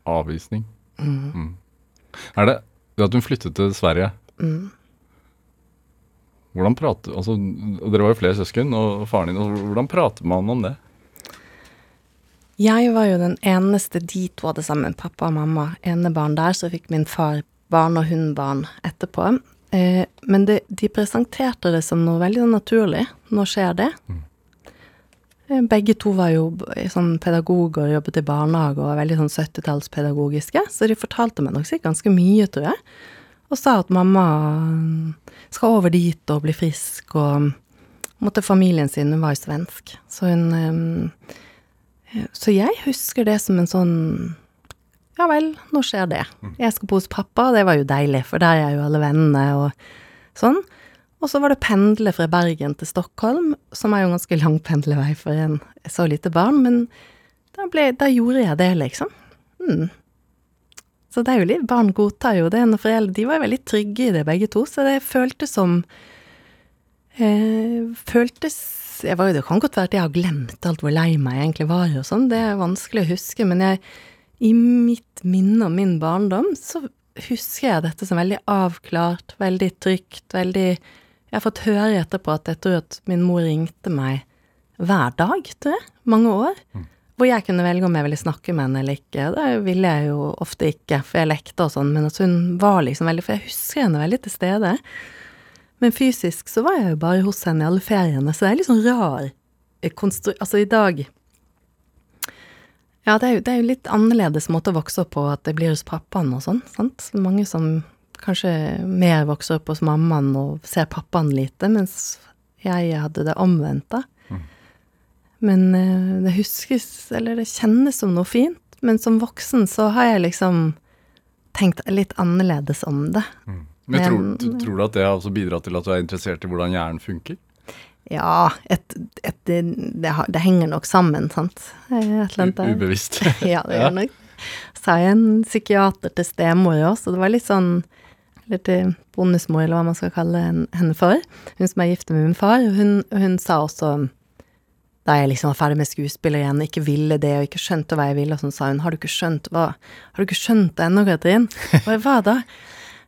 Avvisning. Mm. Er det det at hun flyttet til Sverige Mm. Hvordan prater altså, Dere var jo flere søsken, og faren din. og Hvordan prater man om det? Jeg var jo den eneste de to hadde sammen, pappa og mamma. Enebarn der, så fikk min far barn og hun barn etterpå. Eh, men det, de presenterte det som noe veldig naturlig. Nå skjer det. Mm. begge to var jo sånn pedagoger, jobbet i barnehage og var veldig sånn 70-tallspedagogiske, så de fortalte meg nok sikkert ganske mye, tror jeg. Og sa at mamma mm, skal over dit og bli frisk, og måtte familien sin, hun var jo svensk, så hun eh, så jeg husker det som en sånn Ja vel, nå skjer det. Jeg skal bo hos pappa, det var jo deilig, for der er jo alle vennene og sånn. Og så var det pendle fra Bergen til Stockholm, som er jo en ganske lang pendlevei for en så lite barn, men da, ble, da gjorde jeg det, liksom. Mm. Så det er jo litt Barn godtar jo det når foreldre De var jo veldig trygge i det, begge to, så det føltes som eh, Føltes jeg var, Det kan godt være at jeg har glemt alt hvor lei meg jeg egentlig var og sånn, det er vanskelig å huske, men jeg, i mitt minne om min barndom, så husker jeg dette som veldig avklart, veldig trygt, veldig Jeg har fått høre etterpå at jeg tror at min mor ringte meg hver dag, tror jeg, mange år. Hvor jeg kunne velge om jeg ville snakke med henne eller ikke. Det ville jeg jo ofte ikke, for jeg lekte og sånn, men at hun var liksom veldig For jeg husker henne veldig til stede. Men fysisk så var jeg jo bare hos henne i alle feriene, så det er litt sånn rar eh, konstru... Altså i dag Ja, det er, jo, det er jo litt annerledes måte å vokse opp på at det blir hos pappaen og sånn, sant. Mange som kanskje mer vokser opp hos mammaen og ser pappaen lite, mens jeg hadde det omvendt, da. Men eh, det huskes, eller det kjennes som noe fint, men som voksen så har jeg liksom tenkt litt annerledes om det. Men tror, tror du at det har også bidratt til at du er interessert i hvordan hjernen funker? Ja, et, et, det, det, det henger nok sammen, sant. Eh. Ubevisst. Ja, det gjør nok. Er jeg en psykiater til stemor òg, så det var litt sånn Eller til bondesmor, eller hva man skal kalle henne for. Hun som er gift med min far. Hun, hun sa også da jeg liksom var ferdig med skuespiller igjen, ikke ville det og ikke skjønte hva jeg ville, og sånn sa hun, har du ikke skjønt hva Har du ikke skjønt det ennå, Katrin? Og jeg, hva da?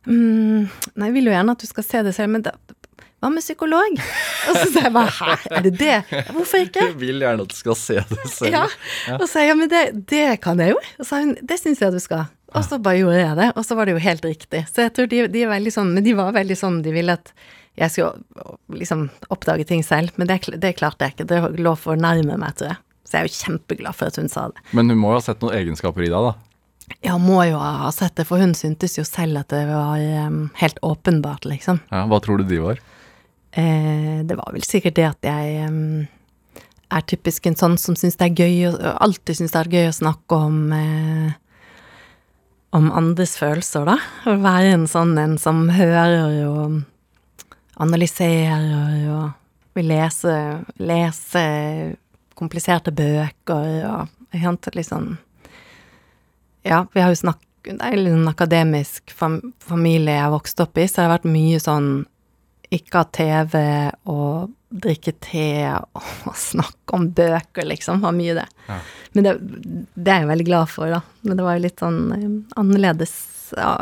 Mm, nei, jeg vil jo gjerne at du skal se det selv, men da, hva med psykolog? Og så sa jeg bare hæ, er det det? Hvorfor ikke? Jeg vil gjerne at du skal se det selv. Ja. Og så sa jeg, ja, men det, det kan jeg jo. Og så sa hun, det syns jeg du skal. Og så bare gjorde jeg det, og så var det jo helt riktig. Så jeg tror de, de er veldig sånn, men de var veldig sånn, de ville at jeg skulle liksom oppdage ting selv, men det, det klarte jeg ikke. Det lå for nærme meg, tror jeg. Så jeg er jo kjempeglad for at hun sa det. Men hun må jo ha sett noen egenskaper i deg, da. Ja, må jo ha sett det, for hun syntes jo selv at det var um, helt åpenbart, liksom. Ja, hva tror du de var? Eh, det var vel sikkert det at jeg um, er typisk en sånn som syns det er gøy å, alltid syns det er gøy å snakke om eh, om andres følelser, da. Å være en sånn en som hører og analyserer og vil lese, lese kompliserte bøker og helt litt sånn Ja, vi har jo snakket Det er litt en akademisk fam, familie jeg har vokst opp i, så det har vært mye sånn ikke ha TV og drikke te og snakke om bøker, liksom. Var mye det. Ja. Men det, det er jeg veldig glad for, da. Men det var jo litt sånn eh, annerledes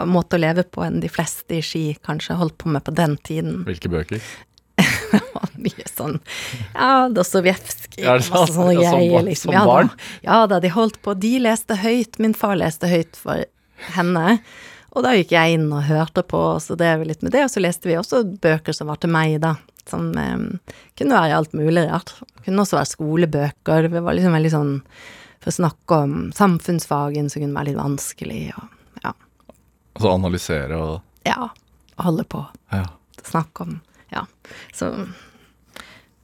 måte å leve på enn de fleste i Ski kanskje holdt på med på den tiden. Hvilke bøker? Det var mye sånn Ja, Dostojevskij, Ja, er masse sånne som greier, liksom. som Ja, barn? da, ja da, de holdt på. De leste høyt. Min far leste høyt for henne. Og da gikk jeg inn og hørte på, og så drev vi litt med det. Og så leste vi også bøker som var til meg, da. Som eh, kunne være alt mulig rart. Kunne også være skolebøker. Det var liksom veldig sånn For å snakke om samfunnsfagen som kunne være litt vanskelig, og ja. Altså analysere og Ja. Holde på Ja. snakke om Ja. Så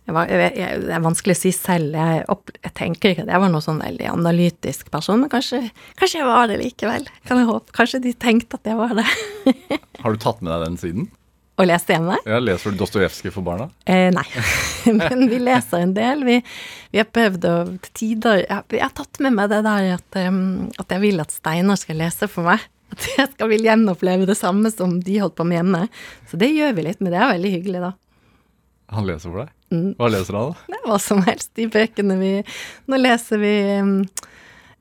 jeg var, jeg, jeg, Det er vanskelig å si selv. Jeg, opp, jeg tenker ikke at jeg var noen sånn veldig analytisk person, men kanskje, kanskje jeg var det likevel. Kan jeg håpe. Kanskje de tenkte at jeg var det. Har du tatt med deg den siden? Og lest hjemme? Ja, leser du Dostojevskij for barna? Eh, nei, men vi leser en del. Vi, vi har prøvd å til tider jeg, jeg har tatt med meg det der at, um, at jeg vil at Steinar skal lese for meg. At jeg skal vil gjenoppleve det samme som de holdt på med hjemme. Så det gjør vi litt, men det er veldig hyggelig, da. Han leser for deg? Mm. Hva leser han, da? Det er hva som helst. De bøkene vi Nå leser vi em,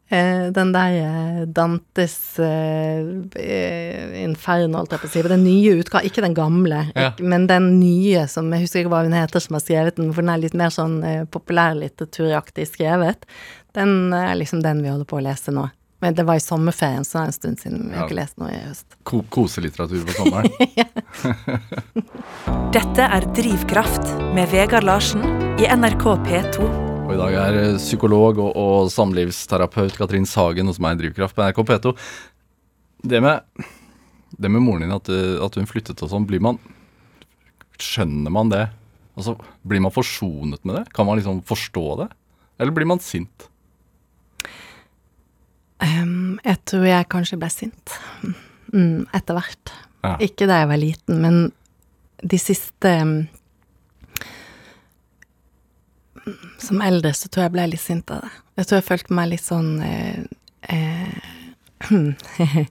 eh, den der eh, Dantes eh, Inferno, holdt jeg på å si. Den nye utgaven, ikke den gamle, Ja. ikke, men den nye som Jeg husker ikke hva hun heter som har skrevet den, for den er litt mer sånn eh, populærlitteraturaktig skrevet. Den er liksom den vi holder på å lese nå. Men det var i sommerferien, så det er en stund siden. Vi har Ja. ikke lest noe i høst. Ko koselitteratur på sommeren? Dette er Drivkraft med Vegard Larsen i NRK P2. Og i dag er eh, psykolog og, og samlivsterapeut Katrin Sagen hos meg i Drivkraft på NRK P2. Det med, det med moren din, at, eh, at hun flyttet og sånn, blir man Skjønner man det? Altså, Blir man forsonet med det? Kan man liksom forstå det? Eller blir man sint? Em, jeg tror jeg kanskje ble sint. Mm, etter hvert. Ja. Ikke da jeg var liten, men de siste um, Som eldre så tror jeg ble litt sint av det. Jeg tror jeg følte meg litt sånn eh, eh,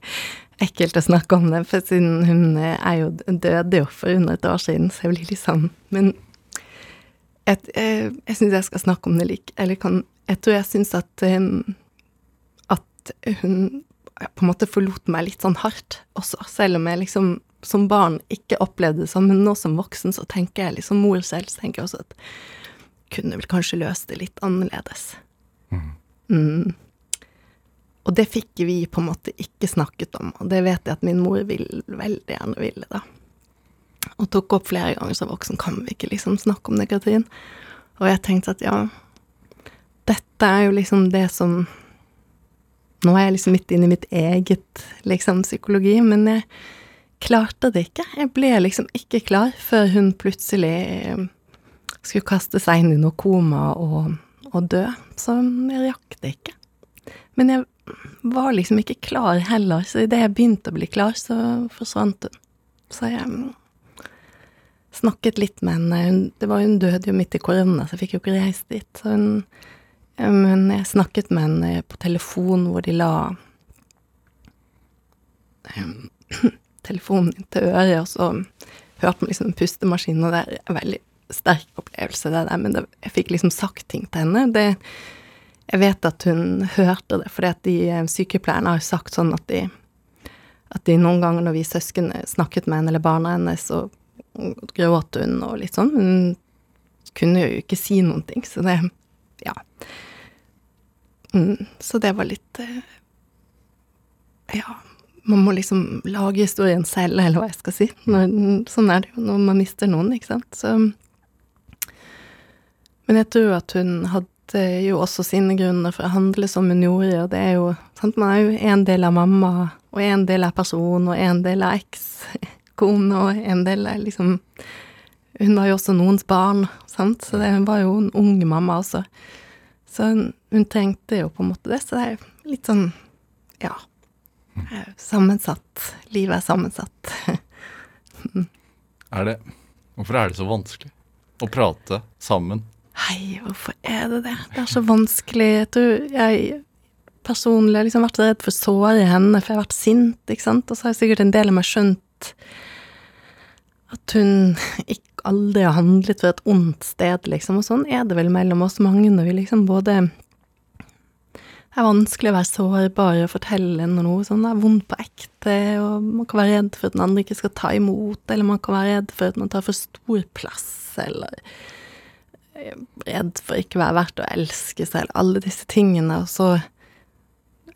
Ekkelt å snakke om det, for siden hun eh, er jo døde jo for under et år siden, så jeg blir litt sånn Men jeg, jeg, jeg syns jeg skal snakke om det like Eller kan Jeg tror jeg syns at em, at hun på en måte forlot meg litt sånn hardt også, selv om jeg liksom som barn ikke opplevde det sånn, men nå som voksen så tenker jeg liksom mor selv, så tenker jeg også at kunne vel kanskje løst det litt annerledes. Mm. Og det fikk vi på en måte ikke snakket om, og det vet jeg at min mor vil, veldig gjerne ville, da. Og tok opp flere ganger som voksen, kan vi ikke liksom snakke om det, Katrin? Og jeg tenkte at ja, dette er jo liksom det som Nå er jeg liksom midt inne i mitt eget liksom psykologi, men jeg klarte det ikke. Jeg ble liksom ikke klar før hun plutselig eh, skulle kaste seg inn i noe koma og, og dø. Så jeg rakk det ikke. Men jeg var liksom ikke klar heller, så idet jeg begynte å bli klar, så forsvant hun. Så jeg snakket litt med henne. Hun, det var, hun døde jo midt i korona, så jeg fikk jo ikke reist dit. Så hun, men jeg snakket med henne på telefon hvor de la telefonen telefonen inntil øret, og så hørte man liksom en pustemaskin, og det er en veldig sterk opplevelse, det der, men det, jeg fikk liksom sagt ting til henne. Det, jeg vet at hun hørte det, fordi at de eh, sykepleierne har jo sagt sånn at de at de noen ganger når vi søsken snakket med henne, eller barna hennes, så gråt hun og litt sånn, men hun kunne jo ikke si noen ting, så det Ja. Mm, så det var litt eh, Ja. Man må liksom lage historien selv, eller hva jeg skal si. Når, sånn er det jo når man mister noen, ikke sant. Så Men jeg tror at hun hadde jo også sine grunner for å handle som hun gjorde, og det er jo sant, Man er jo en del av mamma, og en del av person, og en del av ekskone, og en del av liksom Hun var jo også noens barn, sant, så det, hun var jo en ung mamma også. Så hun, hun trengte jo på en måte det, så det er litt sånn, ja eh, Sammensatt. Livet er sammensatt. Er det Hvorfor er det så vanskelig å prate sammen? Hei, hvorfor er det det? Det er så vanskelig. Jeg tror jeg personlig har liksom vært redd for å såre henne, for jeg har vært sint, ikke sant. Og så har jeg sikkert en del av meg skjønt at hun ikke aldri har handlet fra et ondt sted, liksom. Og sånn er det vel mellom oss mange når vi liksom både det er vanskelig å være sårbar og fortelle noe sånn Det er vondt på ekte, og man kan være redd for at den andre ikke skal ta imot, eller man kan være redd for at man tar for stor plass, eller eh, redd for ikke å være verdt å elske seg, eller alle disse tingene, og så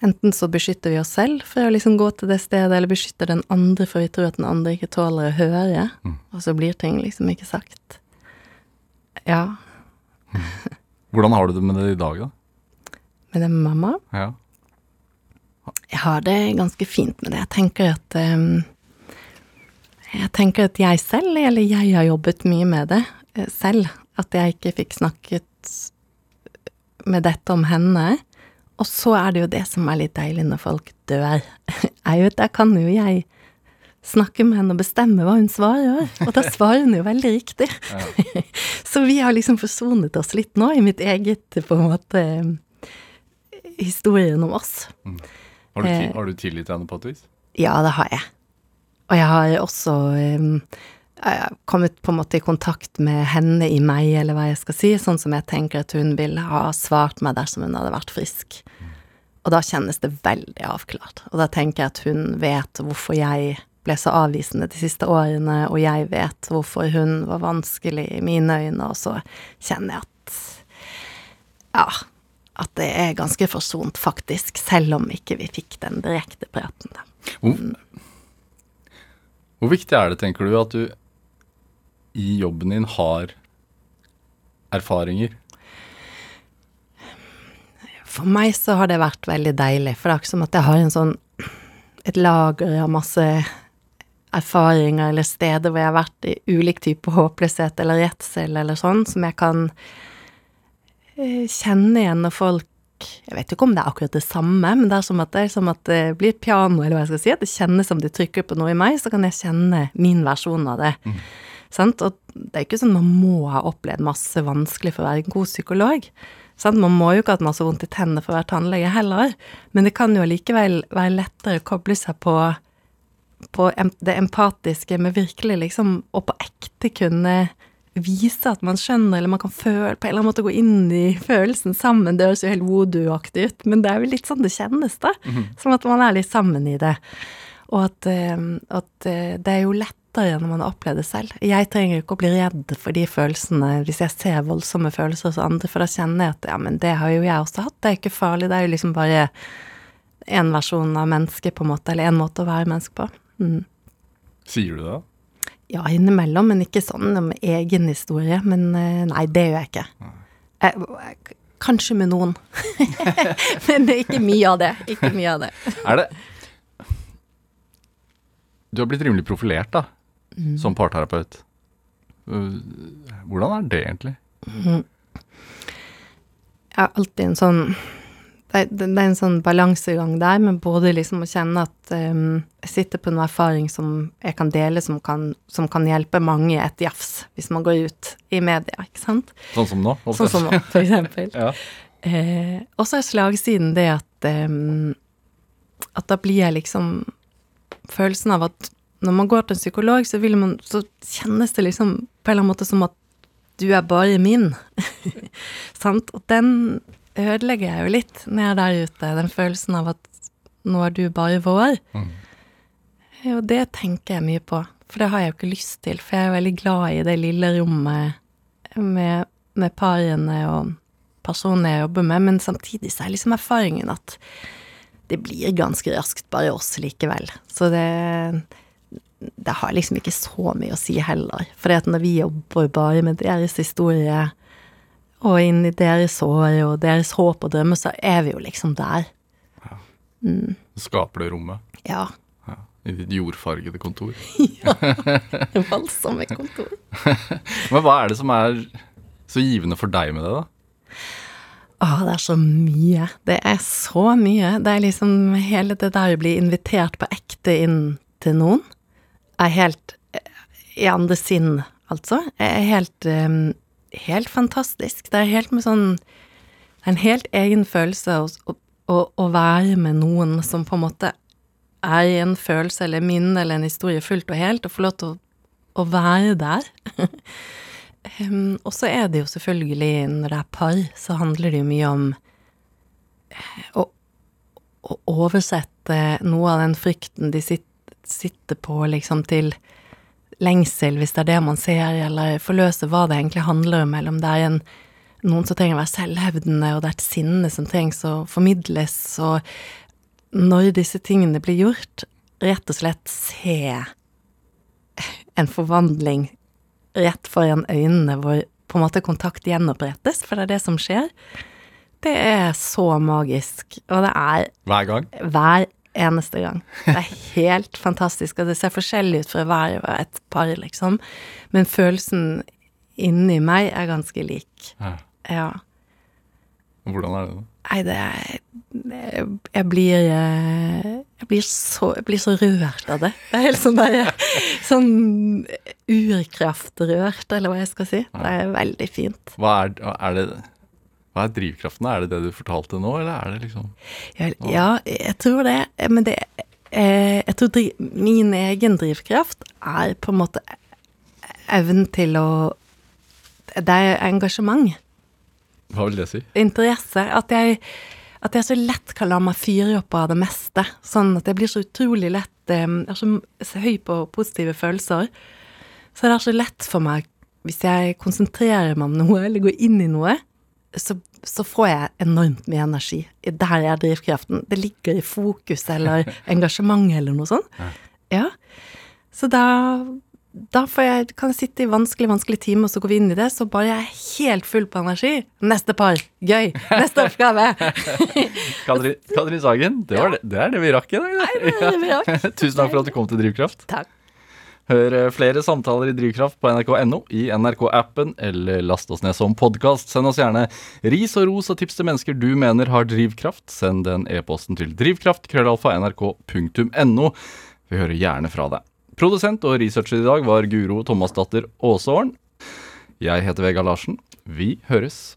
enten så beskytter vi oss selv for å liksom gå til det stedet, eller beskytter den andre for vi tror at den andre ikke tåler å høre, og så blir ting liksom ikke sagt. Ja, Hvordan har du det med det i dag, da? Med det med mamma Ja. Jeg har det ganske fint med det. Jeg tenker at um, Jeg tenker at jeg selv, eller jeg har jobbet mye med det eh, selv, at jeg ikke fikk snakket med dette om henne. Og så er det jo det som er litt deilig når folk dør. Jeg vet, Der kan jo jeg snakke med henne og bestemme hva hun svarer, og da svarer hun jo veldig riktig. så vi har liksom forsonet oss litt nå i mitt eget, på en måte, historien om oss. Har du, Eh. har du tillit til henne på et vis? Ja, det har jeg. Og jeg har også um, kommet på en måte i kontakt med henne i meg, eller hva jeg skal si, sånn som jeg tenker at hun ville ha svart meg dersom hun hadde vært frisk. Og da kjennes det veldig avklart. Og da tenker jeg at hun vet hvorfor jeg ble så avvisende de siste årene, og jeg vet hvorfor hun var vanskelig i mine øyne, og så kjenner jeg at ja, at det er ganske forsont, faktisk, selv om ikke vi fikk den direkte praten. Hvor, hvor viktig er det, tenker du, at du i jobben din har erfaringer? For meg så har det vært veldig deilig, for det er ikke som at jeg har en sånn et lager av masse erfaringer eller steder hvor jeg har vært i ulik type håpløshet eller redsel eller sånn, som jeg kan eh, kjenne igjen når folk Jeg vet ikke om det er akkurat det samme, men det er som at det, som at det blir piano, eller hva jeg skal si, at det kjennes som de trykker på noe i meg, så kan jeg kjenne min versjon av det. Sant? Og det er ikke sånn man må ha opplevd masse vanskelig for å være en god psykolog. Sant? Man må jo ikke ha hatt masse vondt i tennene for å være tannlege heller, men det kan jo allikevel være lettere å koble seg på, på det empatiske med virkelig liksom, og på ekte kunne vise at man skjønner, eller man kan føle, på en eller annen måte gå inn i følelsen sammen. Det høres jo helt voodoo-aktig ut, men det er jo litt sånn det kjennes, da. Som at man er litt sammen i det. Og at, eh, at eh, det er jo lettere når man har opplevd det selv. Jeg trenger jo ikke å bli redd for de følelsene hvis jeg ser voldsomme følelser hos andre, for da kjenner jeg at ja, men det har jo jeg også hatt, det er ikke farlig, det er jo liksom bare én versjon av mennesket, på en måte, eller én måte å være menneske på. Mm. Sier du det? Ja, innimellom, men ikke sånn om egen historie. Men eh, nei, det gjør jeg ikke. Jeg, jeg, kanskje med noen. men det er ikke mye av det. Ikke mye av det. Er det Du har blitt rimelig profilert, da, som parterapeut. Uh, Hvordan er det egentlig? Jeg har alltid en sånn det, det, det er en sånn balansegang der, men både liksom å kjenne at um, jeg sitter på en erfaring som jeg kan dele, som kan, som kan hjelpe mange et jafs, hvis man går ut i media, ikke sant? Sånn som nå? Sånn som nå, for eksempel. Ja. Eh, og så er slagsiden det at um, At da blir jeg liksom Følelsen av at når man går til en psykolog, så, man, så kjennes det liksom på en eller annen måte som at du er bare min. Sant? Og den ødelegger jeg jo litt når jeg er der ute. Den følelsen av at nå er du bare vår. Mm. Og det tenker jeg mye på, for det har jeg jo ikke lyst til. For jeg er veldig glad i det lille rommet med, med parene og personene jeg jobber med, men samtidig så er liksom erfaringen at det blir ganske raskt bare oss likevel. Så det, det har liksom ikke så mye å si heller. For når vi jobber bare med deres historie, og inn i deres år og deres håp og drømmer, så er vi jo liksom der. Skaper det rommet Ja. ja. i ditt jordfargede kontor. ja. Voldsomme kontor. Men hva er det som er så givende for deg med det, da? Å, det er så mye. Det er så mye. Det er liksom hele det der å bli invitert på ekte inn til noen, er helt eh, i andre sinn, altså. Er helt, eh, helt fantastisk. Det er helt med sånn en helt egen følelse å, å, å, være med noen som på en måte er i en følelse eller minne eller en historie fullt og helt, og få lov til å, å være der. Um, og så er det jo selvfølgelig, når det er par, så handler det jo mye om å, å oversette noe av den frykten de sitter, sitter på, liksom, til lengsel, hvis det er det man ser, eller forløse hva det egentlig handler om, eller om det er en, noen som trenger å være selvhevdende, og det er et sinne som trengs å formidles, og når disse tingene blir gjort, rett og slett se en forvandling rett foran øynene hvor på en måte kontakt gjenopprettes, for det er det som skjer. Det er så magisk, og det er Hver gang. hver eneste gang. Det er helt fantastisk, og det ser forskjellig ut fra hver og et par, liksom. Men følelsen inni meg er ganske lik. Ja. Ja. Hvordan er det? da? Nei, det er Jeg blir eh, Jeg blir så, jeg blir så rørt av det. Det er helt sånn der Sånn urkraftrørt, eller hva jeg skal si. Det er veldig fint. Hva er, er det Hva er drivkraften? Er det det du fortalte nå, eller er det liksom Ja, ja jeg tror det. Men det eh, Jeg tror dri min egen drivkraft er på en måte evnen til å Det er engasjement. Hva vil det si? interesse. At jeg, at jeg så lett kan la meg fyre opp av det meste. Sånn at jeg blir så utrolig lett eh, Jeg er så, så høy på positive følelser. Så det er så lett for meg, hvis jeg konsentrerer meg om noe, eller går inn i noe, så, så får jeg enormt mye energi. Der er drivkraften. Det ligger i fokus eller engasjement eller noe sånt. Ja. Så da da får jeg, kan jeg sitte i vanskelig, vanskelig time, og så går vi inn i det, så bare jeg er helt full på energi. Neste par. Gøy. Neste oppgave. Katrin, Katrin Sagen, det, var det, det er det vi rakk i dag. Nei, det er det vi rakk. Tusen takk for at du kom til Drivkraft. Takk. Hør eh, flere samtaler i Drivkraft på nrk.no, i NRK-appen, eller last oss ned som podkast. Send oss gjerne ris og ros og tips til mennesker du mener har drivkraft. Send den e-posten til drivkraft, krøllalfa, nrk.no. Vi hører gjerne fra deg. Produsent og researcher i dag var Guro Thomasdatter Aasåren. Jeg heter Vegard Larsen. Vi høres.